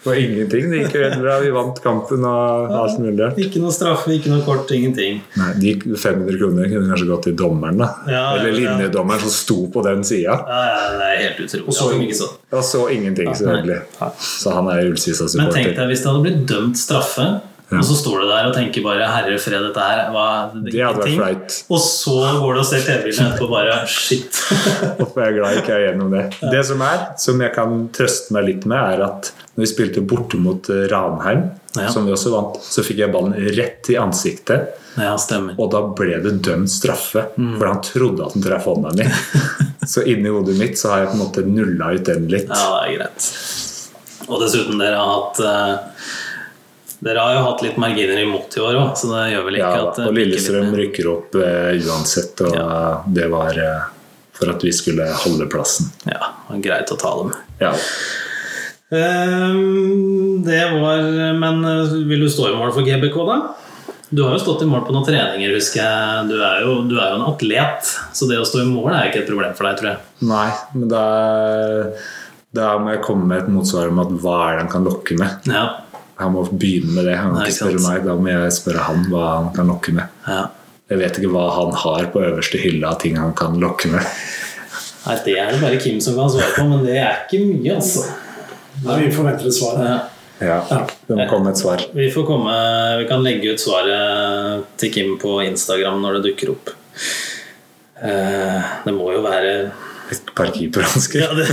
Det var ingenting. Det gikk jo helt bra. Vi vant kampen og alt mulig. Ikke noe straffe, ikke noe kort, ingenting. Nei, de 500 kroner kunne kanskje gått til dommeren, da. Ja, Eller linjedommeren som sto på den sida. Ja, ja, det er helt utrolig. så. Og så ingenting, selvfølgelig. Så han er Men tenk deg hvis det hadde blitt dømt straffe, og så står du der og tenker bare 'herre fred, dette her hva, det, Det hadde vært ingenting». flaut. Og så går du og ser TV-bildet etterpå og bare Shit. <laughs> Hvorfor er jeg glad jeg ikke er gjennom det. Det som er, som jeg kan trøste meg litt med, er at når vi spilte borte mot eh, Ranheim, Ja. som vi også vant, så fikk jeg ballen rett i ansiktet. Ja, stemmer. Og da ble det dømt straffe, for han trodde at han traff hånda mi. <laughs> Så inni hodet mitt så har jeg på en måte nulla ut den litt. Ja, det er greit. Og dessuten, dere har hatt eh, Dere har jo hatt litt marginer imot i år òg, så det gjør vel ikke Ja, at Ja, og Lillestrøm rykker opp uh, uansett, og Ja. det var uh, for at vi skulle holde plassen. Ja, det var greit å ta dem. Ja. Ehm, det var Men eh, vil du stå i mål for GBK, da? Du har jo stått i mål på noen treninger, husker jeg. Du er, jo, du er jo en atlet, så det å stå i mål er ikke et problem for deg, tror jeg. Nei, men da, da må jeg komme med et motsvar om at hva er det han kan lokke med. Ja, Han må begynne med det. Han kan Nei, ikke ikke spørre meg, da må jeg spørre han hva han kan lokke med. ja. Jeg vet ikke hva han har på øverste hylle av ting han kan lokke med. Nei, det er det bare Kim som kan svare på, men det er ikke mye, altså. Nei, vi forventer et svar. Ja. Ja, Det må komme et svar. Vi får komme, vi kan legge ut svaret til Kim på Instagram når det dukker opp. Eh, Det må jo være Et par keeperhansker. ja, det,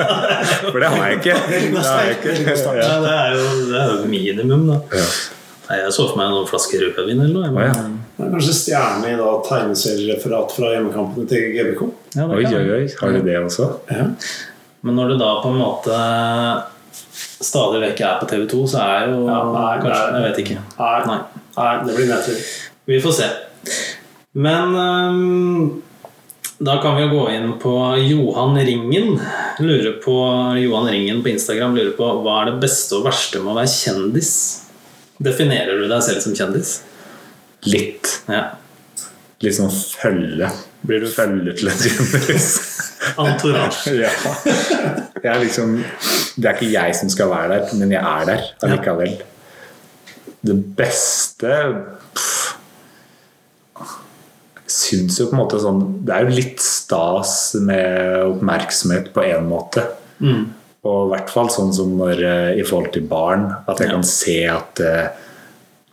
<laughs> For det har jeg ikke. Det har jeg ikke. Ja. ja, det, er jo, det er jo minimum, da. Ja. Nei, jeg så for meg noen flasker rødvin eller noe. Men, ja. Det er kanskje stjerne i da tegneseriereferat fra hjemmekampene til GBK. ja, Oi, oi, oi. Har du det også? Ja. Men når det da på en måte stadig vekk er på TV2, så er jo Ja, nei, kanskje nei. Jeg vet ikke. Nei. Nei. Nei, det blir nedtur. Vi får se. Men øhm, da kan vi jo gå inn på Johan Ringen. Lurer på, Johan Ringen på Instagram lurer på hva er det beste og verste med å være kjendis? Definerer du deg selv som kjendis? Litt. Ja. Litt sånn følge. Blir du Følge til en kjendis. <laughs> Entourage. <laughs> Ja. Jeg er liksom, det er ikke jeg som skal være der, men jeg er der allikevel. Det beste pff, syns jo på en måte sånn Det er jo litt stas med oppmerksomhet på en måte. Mm. Og i hvert fall sånn som når, eh, i forhold til barn, at jeg Ja. kan se at eh,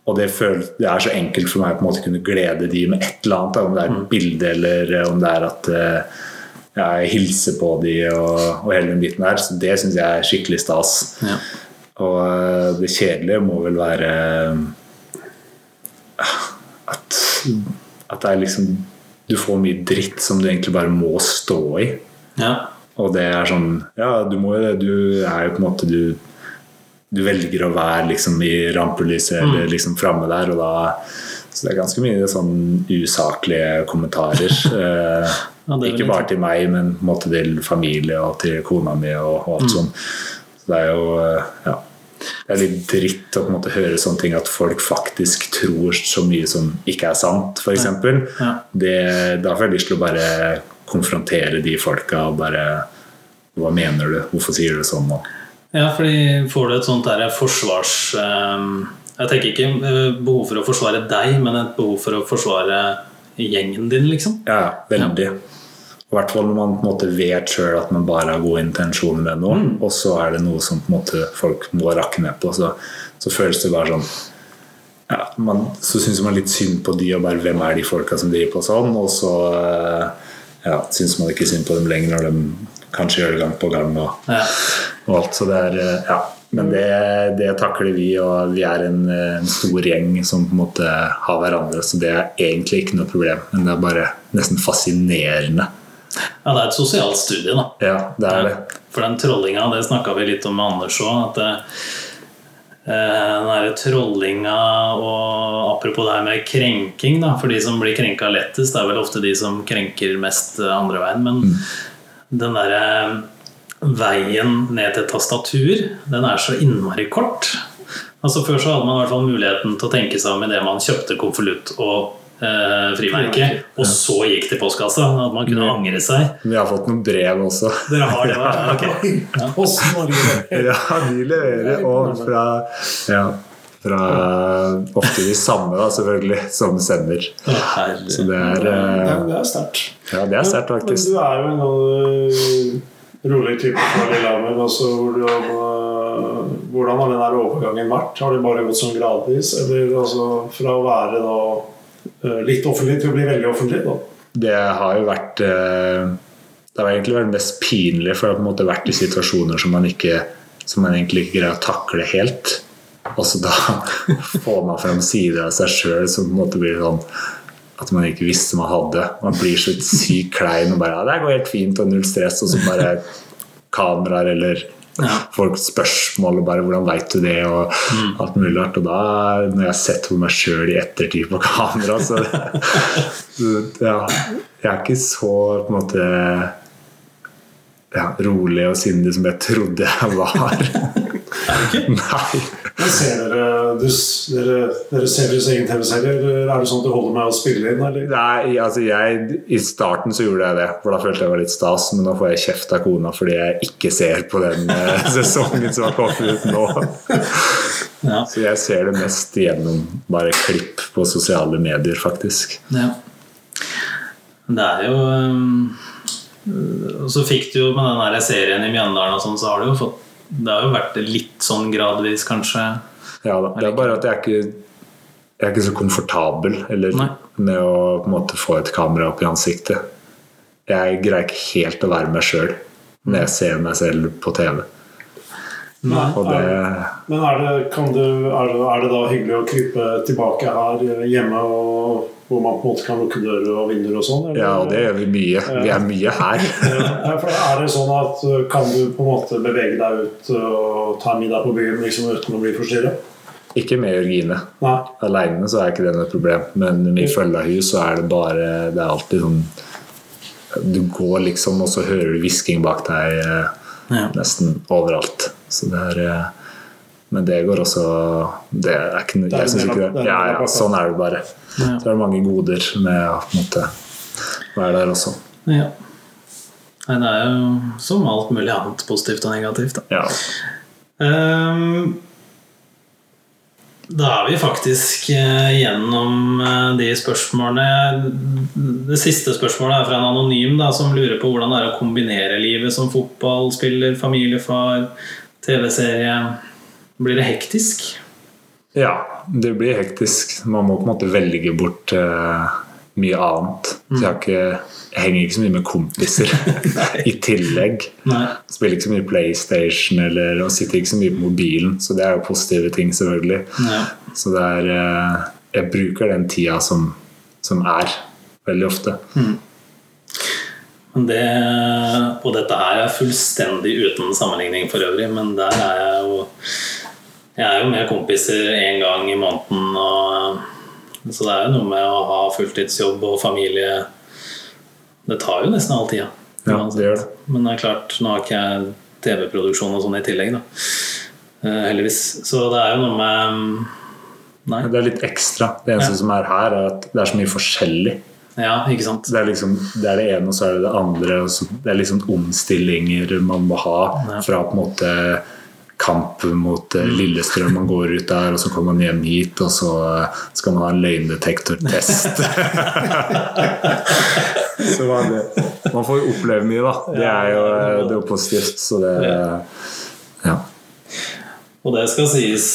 Og det, føles, det er så enkelt for meg på en måte å kunne glede de med et eller annet. Om det er Mm. et bilde eller eh, om det er at jeg hilser på de og, og hele den biten der. Så det syns jeg er skikkelig stas. Ja. Og det kjedelige må vel være at, at det er liksom Du får mye dritt som du egentlig bare må stå i. ja. Og det er sånn Ja, du må jo det. Du er jo på en måte Du, du velger å være liksom i rampelyset eller liksom framme der, og da Så det er ganske mye sånn usaklige kommentarer. <laughs> Eh, Ja, ikke bare til meg, men på en måte til familie og til kona mi og, og alt sånn. Så det er jo eh, Ja. Det er litt dritt å på en måte høre sånne ting at folk faktisk tror så mye som ikke er sant, f.eks. Ja. Det- Da får jeg lyst til å bare konfrontere de folka og bare Hva mener du? Hvorfor sier du det sånn nå? Ja, fordi får du et sånt der forsvars... ehm, Jeg tenker ikke eh, behov for å forsvare deg, men et behov for å forsvare gjengen din, liksom. Ja, veldig. I hvert fall når man på en måte vet sjøl at man bare har gode intensjoner med noe, og så er det noe som på en måte folk må rakke ned på, så, så føles det bare sånn ja, man, Så syns man litt synd på de, og bare hvem er de folka som driver på sånn, og så eh, ja, syns man ikke synd på dem lenger når de kanskje gjør det gang på gang. og Ja. og alt. Så det er, eh, ja. Men det, det takler vi, og vi er en, eh, en stor gjeng som på en måte har hverandre, så det er egentlig ikke noe problem. Men det er bare nesten fascinerende. Ja, det er et sosialt studie, da. Ja, det er det. For den trollinga, det snakka vi litt om med Anders òg. At det, den derre trollinga og apropos det her med krenking, da, for de som blir krenka lettest, det er vel ofte de som krenker mest eh, andre veien. Men den derre veien ned til tastatur, den er så innmari kort. Altså Før så hadde man i hvert fall muligheten til å tenke seg om idet man kjøpte konvolutt og eh, frimerke, og så gikk til postkassa. At man kunne angre seg. Vi har fått noen brev også. Dere har det? hva? <laughs> Ok. Ja. Post Norge. Ja, de leverer. Og fra, ja, fra ofte de samme, da, selvfølgelig, som sender. Så det er Ja, eh, det er sterkt. Ja, det er sterkt, Men faktisk. du er jo en sånn rolig type fra Lillehammer. Altså, hvor du, hvordan har den der overgangen vært? Har det bare gått sånn gradvis? Eller altså, fra å være da, litt offentlig til å bli veldig offentlig? Da? Det har jo vært eh, Det har egentlig vært mest pinlig, for det har på en måte vært i situasjoner som man, ikke, som man egentlig ikke greier å takle helt. Og så da <laughs> får man frem sider av seg sjøl som på en måte blir sånn at man ikke visste man hadde. Man blir så sykt klein og bare ja, 'Det går helt fint', og null stress, og så bare kameraer eller Ja. folk spørsmål og bare 'hvordan veit du det?' og alt mulig rart. Og da, når jeg har sett på meg sjøl i ettertid på kamera, så så, <laughs> ja, Jeg er ikke så på en måte ja, rolig og sindig som jeg trodde jeg var. <laughs> Er det ikke? Nei. Men ser dere, du, dere, dere ser deres egen TV-serie, eller er det sånn at du holder med å spille inn? Eller? Nei, altså jeg, I starten så gjorde jeg det, for da følte jeg det var litt stas. Men nå får jeg kjeft av kona fordi jeg ikke ser på den eh, <laughs> sesongen som har kommet ut nå. Ja. Så jeg ser det mest gjennom bare klipp på sosiale medier, faktisk. ja. Det er jo um, så fikk du jo med den der serien i Mjøndalen og sånn, så har du jo fått Det har jo vært litt sånn gradvis, kanskje. Ja da, Det er bare at jeg er ikke, jeg er ikke så komfortabel eller, med å på en måte få et kamera opp i ansiktet. Jeg greier ikke helt å være meg sjøl når jeg ser meg selv på TV. Nei. Og det Men er det, kan du, er, det, er det da hyggelig å krype tilbake her eh, hjemme, og, hvor man på en måte kan lukke dører og vinduer og sånn? Ja, det gjør vi mye. Vi er mye her. <laughs> Ja, for er det sånn at uh, Kan du på en måte bevege deg ut uh, og ta en middag på byen liksom, uten å bli forstyrret? Ikke med Jørgine. Nei. Aleine så er ikke det noe problem, men med følge av hus så er det bare Det er alltid sånn Du går liksom, og så hører du hvisking bak deg eh, Ja. nesten overalt. Så det er eh, Men det går også Det er ikke noe Jeg syns ikke det. Ja, ja, sånn er det bare. Ja. Så er det mange goder med å på en måte være der også. Ja. Nei, det er jo som alt mulig annet positivt og negativt. Da. Ja. Um, da er vi faktisk eh, gjennom eh, de spørsmålene. Det siste spørsmålet er fra en anonym da, som lurer på hvordan det er å kombinere livet som fotballspiller, familiefar, TV-serie. Blir det hektisk? ja, det blir hektisk. Man må på en måte velge bort uh, mye annet. Så jeg, ikke, jeg henger ikke så mye med kompiser <laughs> i tillegg. Nei. Spiller ikke så mye PlayStation eller, og sitter ikke så mye på mobilen. Så det er jo positive ting, selvfølgelig. Ja. Så det er uh, Jeg bruker den tida som, som er, veldig ofte. Men Det, og dette her er fullstendig uten sammenligning for øvrig, men der er jeg jo Jeg er jo med kompiser én gang i måneden, og, så det er jo noe med å ha fulltidsjobb og familie Det tar jo nesten all tida. Ja, det gjør det. Men det er klart, nå har ikke jeg TV-produksjon og sånn i tillegg, da. Eh, heldigvis. Så det er jo noe med Nei. Det er litt ekstra. Det eneste Ja. som er her, er at det er så mye forskjellig. Ja, ikke sant? Det er liksom det, er det ene, og så er det det andre. Og så, det er liksom omstillinger man må ha Ja. fra på en måte kamp mot eh, Lillestrøm. Man går ut der, og så kommer man hjem hit, og så eh, skal man ha en løgndetektortest. <laughs> så man, man får jo oppleve mye, da. Det er jo eh, det er positivt. Så det Ja. Og det skal sies,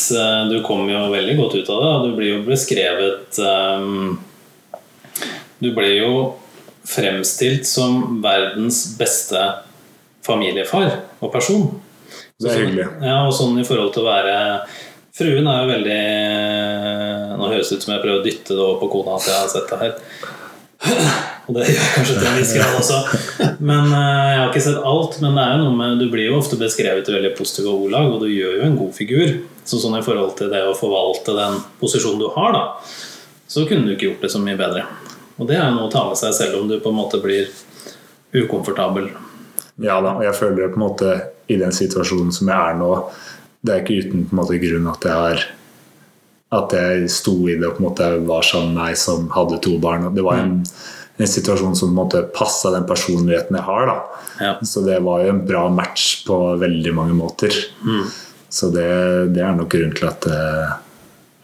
du kom jo veldig godt ut av det, og du blir jo beskrevet eh, Du ble jo fremstilt som verdens beste familiefar og person. Det er hyggelig. Ja, og sånn i forhold til å være Fruen er jo veldig Nå høres det ut som jeg prøver å dytte det over på kona at jeg har sett det her. Og det gjør kanskje til en viss grad også. Men eh, Jeg har ikke sett alt, men det er jo noe med, du blir jo ofte beskrevet i veldig positive ordlag, og du gjør jo en god figur. Så sånn i forhold til det å forvalte den posisjonen du har, da, så kunne du ikke gjort det så mye bedre. Og det er noe å ta med seg selv om du på en måte blir ukomfortabel. Ja da, og jeg føler det på en måte i den situasjonen som jeg er nå Det er ikke uten på en måte grunn at jeg har At jeg sto i det og på en måte var sammen med ei som hadde to barn. Det var en, en situasjon som på en måte passa den personligheten jeg har. da Ja. Så det var jo en bra match på veldig mange måter. Så det, det er nok grunnen til at, eh,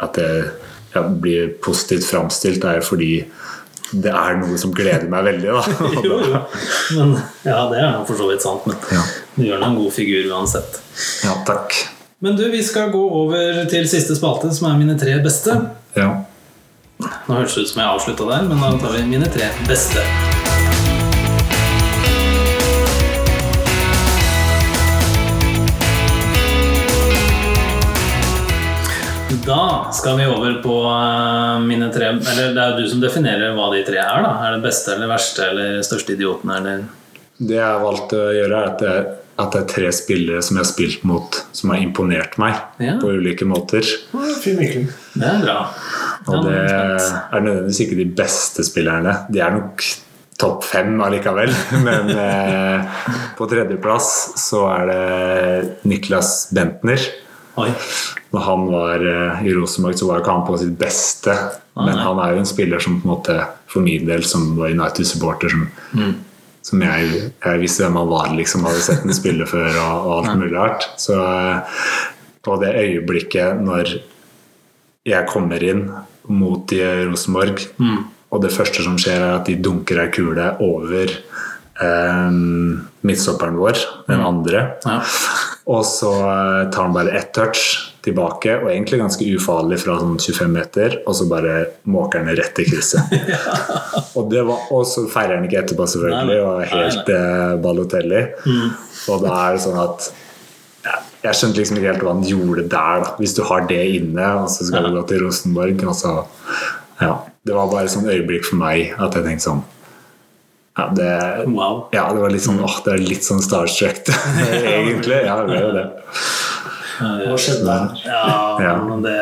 at jeg jeg blir positivt framstilt, er jo fordi det er noe som gleder meg veldig. da <laughs> Jo, jo. <laughs> Men, ja, det er for så vidt sant, men Ja. du gjør nå en god figur uansett. Ja, takk. Men du, vi skal gå over til siste spalte, som er mine tre beste. Ja. Nå høres det ut som jeg avslutta der, men da tar vi mine tre beste. Da skal vi over på eh, mine tre Eller det er jo du som definerer hva de tre er. da Er det beste eller verste eller største idioten eller Det jeg har valgt å gjøre, er at det, at det er tre spillere som jeg har spilt mot, som har imponert meg Ja. på ulike måter. Fin vinkling. Det er bra. Og det er er nødvendigvis ikke de beste spillerne. De er nok topp fem allikevel. <laughs> Men eh, på tredjeplass så er det Niklas Bentner. Oi. Når han var eh, i Rosenborg, så var ikke han på sitt beste. Ah, Men han er jo en spiller som på en måte for min del, som var United-supporter, som, Mm. som jeg, jeg visste hvem han var, liksom. Hadde sett ham spille før og, og alt mulig rart. Så eh, på det øyeblikket når jeg kommer inn mot i Rosenborg, Mm. og det første som skjer, er at de dunker ei kule over eh, midtstopperen vår, den andre. Ja. Og så eh, tar han bare ett touch tilbake, og egentlig ganske ufarlig fra sånn 25 meter, og så bare måker han rett i krysset. <laughs> og, det var, og så feirer han ikke etterpå, selvfølgelig, og er helt eh, Balotelli. Og da er det sånn at ja, Jeg skjønte liksom ikke helt hva han gjorde der, da. Hvis du har det inne, og så skal du gå til Rosenborg. Og så, ja, det var bare et sånn øyeblikk for meg at jeg tenkte sånn ja, det, Wow. ja, det var litt sånn åh, det er litt sånn starstruck, <laughs> egentlig. Ja, det er jo det. Hva skjedde der? Ja, men det,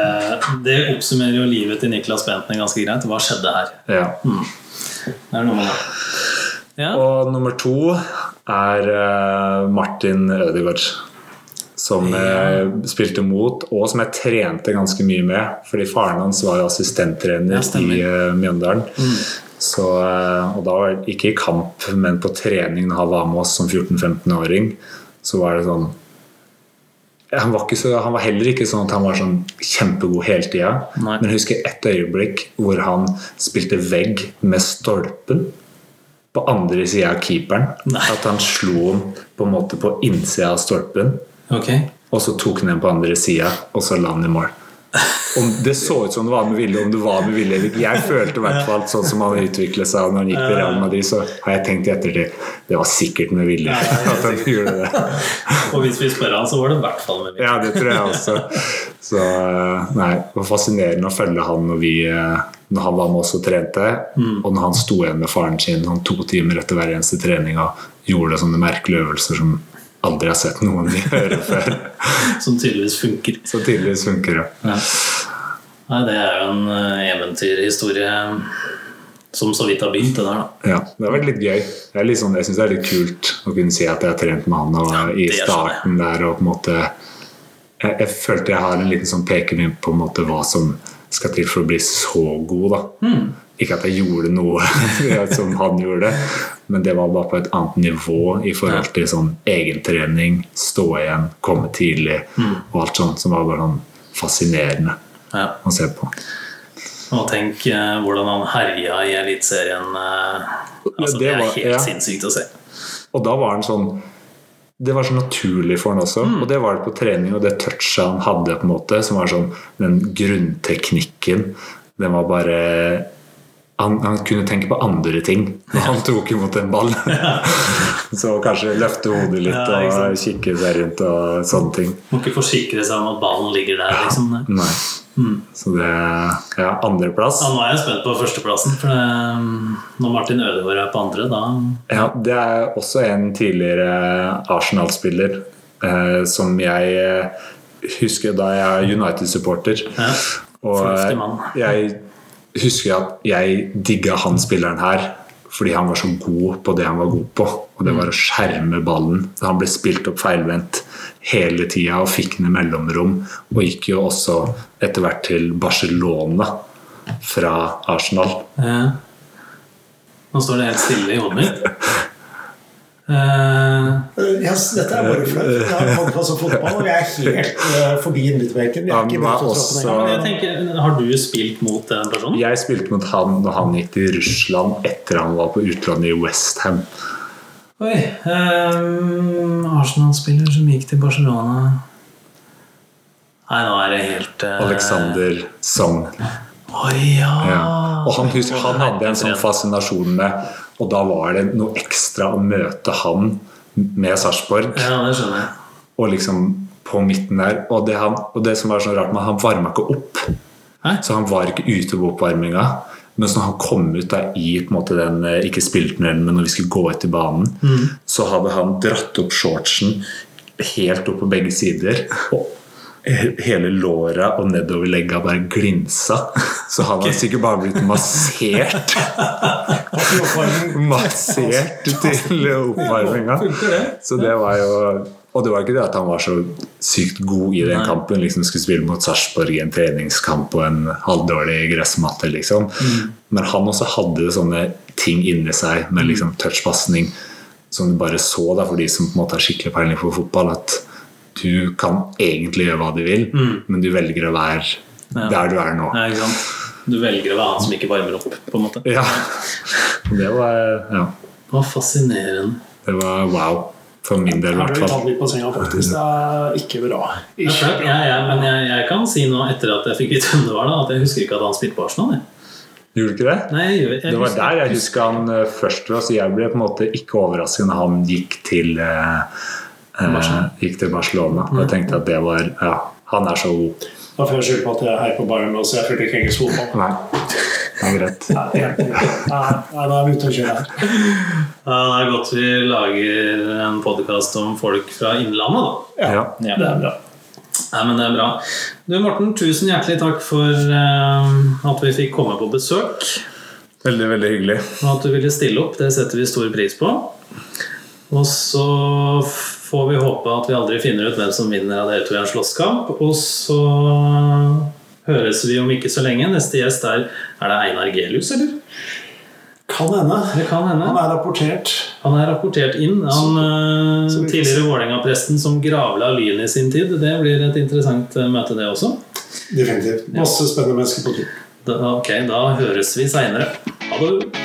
det oppsummerer jo livet til Niklas Bentner ganske greit. Hva skjedde her? Ja. Det er noe med det. Ja. Og nummer to er eh, Martin Ødegaard. Som jeg spilte mot, og som jeg trente ganske mye med. Fordi faren hans var assistenttrener Ja, i uh, Mjøndalen. Så, eh, og da var det ikke i kamp, men på trening når han var med oss som 14-15-åring, så var det sånn han var, så, han var heller ikke sånn at han var sånn kjempegod hele tida. Men jeg husker et øyeblikk hvor han spilte vegg med stolpen på andre sida av keeperen. Nei. At han slo den på en måte på innsida av stolpen, Okay. og så tok han den på andre sida, og så la han i mål. Om det så ut som det var med vilje, om det var med vilje eller ikke. Jeg følte i hvert fall sånn som han utviklet seg når han gikk til Real Madrid, så har jeg tenkt i ettertid det var sikkert med vilje Ja, at han gjorde det. Og hvis vi spør han, så var det i hvert fall med Ja, det tror jeg også. Så eh, nei, det var fascinerende å følge han når, vi, eh, når han var med oss og trente, og når han sto igjen med faren sin han to timer etter hver eneste trening og gjorde sånne merkelige øvelser som aldri har sett noen gjøre <laughs> før. Som tydeligvis funker. Som tydeligvis funker det. Ja. Nei, det er jo en eh, eventyrhistorie som så vidt har begynt, det der, da. Ja, det har vært litt gøy. Det er litt sånn, jeg syns det er litt kult å kunne si at jeg har trent med han og Ja, i jeg. starten der og på en måte jeg, jeg følte jeg har en liten sånn pekepinn på en måte hva som skal til for å bli så god, da. Hmm. Ikke at jeg gjorde noe <laughs> som han gjorde, men det var bare på et annet nivå i forhold til sånn egentrening, stå igjen, komme tidlig og alt sånt som var bare sånn fascinerende Ja. å se på. Og tenk eh, hvordan han herja i Eliteserien. Eh, altså, det det, er var- helt ja. sinnssykt å se. Og da var han sånn Det var så naturlig for han også. Mm. Og det var det på trening, og det touchet han hadde, på en måte som var sånn Den grunnteknikken, den var bare han, han kunne tenke på andre ting når han tok imot en ball. <laughs> så kanskje løfte hodet litt Ja, og kikke seg rundt og sånne ting. Må ikke forsikre seg om at ballen ligger der, liksom. Nei. Mm. Så det Ja, andreplass. Ja, nå er jeg spent på førsteplassen, for det, når Martin Ødegaard er på andre, da Ja, det er også en tidligere Arsenal-spiller eh, som jeg eh, husker da jeg er United-supporter. Ja, Og fornuftig eh, jeg at jeg digga han spilleren her fordi han var så god på det han var god på. Og det var å skjerme ballen. Han ble spilt opp feilvendt hele tida og fikk i mellomrom. Og gikk jo også etter hvert til Barcelona fra Arsenal. Ja. Nå står det helt stille i hånden mitt. <laughs> Eh, Yes, dette er bare flaut. Jeg har holdt på som fotball, og jeg er <laughs> helt uh, forbi innbytterbenken. Er også- Har du spilt mot den personen? Jeg spilte mot han når han gikk til Russland etter han var på utlandet i Westham. Oi. Um, Arsenal-spiller som gikk til Barcelona Nei, nå er det helt uh... Alexander Song. Oi, ja. Ja. Og han, husker, han hadde en sånn fascinasjon med Og da var det noe ekstra å møte han med Sarpsborg. Ja, det skjønner jeg. Og liksom på midten der. Og det, han, og det som var så rart, men han varma ikke opp. Hæ? Så han var ikke ute på oppvarminga. Mens når han kom ut da i måte den, eh, ikke spilltunnelen, men når vi skulle gå ut i banen, så hadde han dratt opp shortsen helt opp på begge sider. Og <laughs> hele låra og nedover legga bare glinsa. Så han har sikkert bare blitt massert. Massert til oppvarminga. Så det var jo Og det var ikke det at han var så sykt god i den Nei. kampen. liksom Skulle spille mot Sarpsborg i en treningskamp og en halvdårlig gressmatte. liksom. Men han også hadde sånne ting inni seg med liksom touchpasning som du bare så da, for de som på en måte har skikkelig peiling på fotball, at du kan egentlig gjøre hva du vil, men du velger å være Ja. der du er nå. Ja, ikke sant? Du velger å være han som ikke varmer opp, på en måte. Ja. Det var ja, Det var fascinerende. det var wow. For min del, i hvert fall. tatt litt på senga, faktisk. Det er ikke bra. Ikke bra. Ja, ja, men jeg, jeg kan si nå, etter at jeg fikk vite hvem det var, da, at jeg husker ikke at han spilte på Arsenal. Jeg. Gjorde du ikke det? Nei, jeg, jeg Det var husker- der jeg husker han eh, først så jeg ble på en måte ikke overrasket når han gikk til eh. Gikk til Barcelona. Jeg tenkte at det var Ja, han er så god. Da får jeg skylde på at jeg heier på Bayern nå, så jeg følte ikke engelsk fotball. Nei, det er greit. Nei, da er vi ute å kjøre her. Ja, det er godt vi lager en podkast om folk fra Innlandet, da. Ja. Det er bra. Nei, men det er bra. Du Morten, tusen hjertelig takk for eh, at vi fikk komme på besøk. Veldig, veldig hyggelig. Og at du ville stille opp. Det setter vi stor pris på. Og så får vi håpe at vi aldri finner ut hvem som vinner av dere to i en slåsskamp. Og så høres vi om ikke så lenge. Neste gjest er Er det Einar Gelius, eller? Kan hende. Det kan hende. Han er rapportert. Han er rapportert inn. Han så, så tidligere Vålerenga-presten som gravla Lyn i sin tid. Det blir et interessant eh, møte, det også. Definitivt. Masse spennende mennesker på tur. Da, ok, da høres vi seinere. Ha det.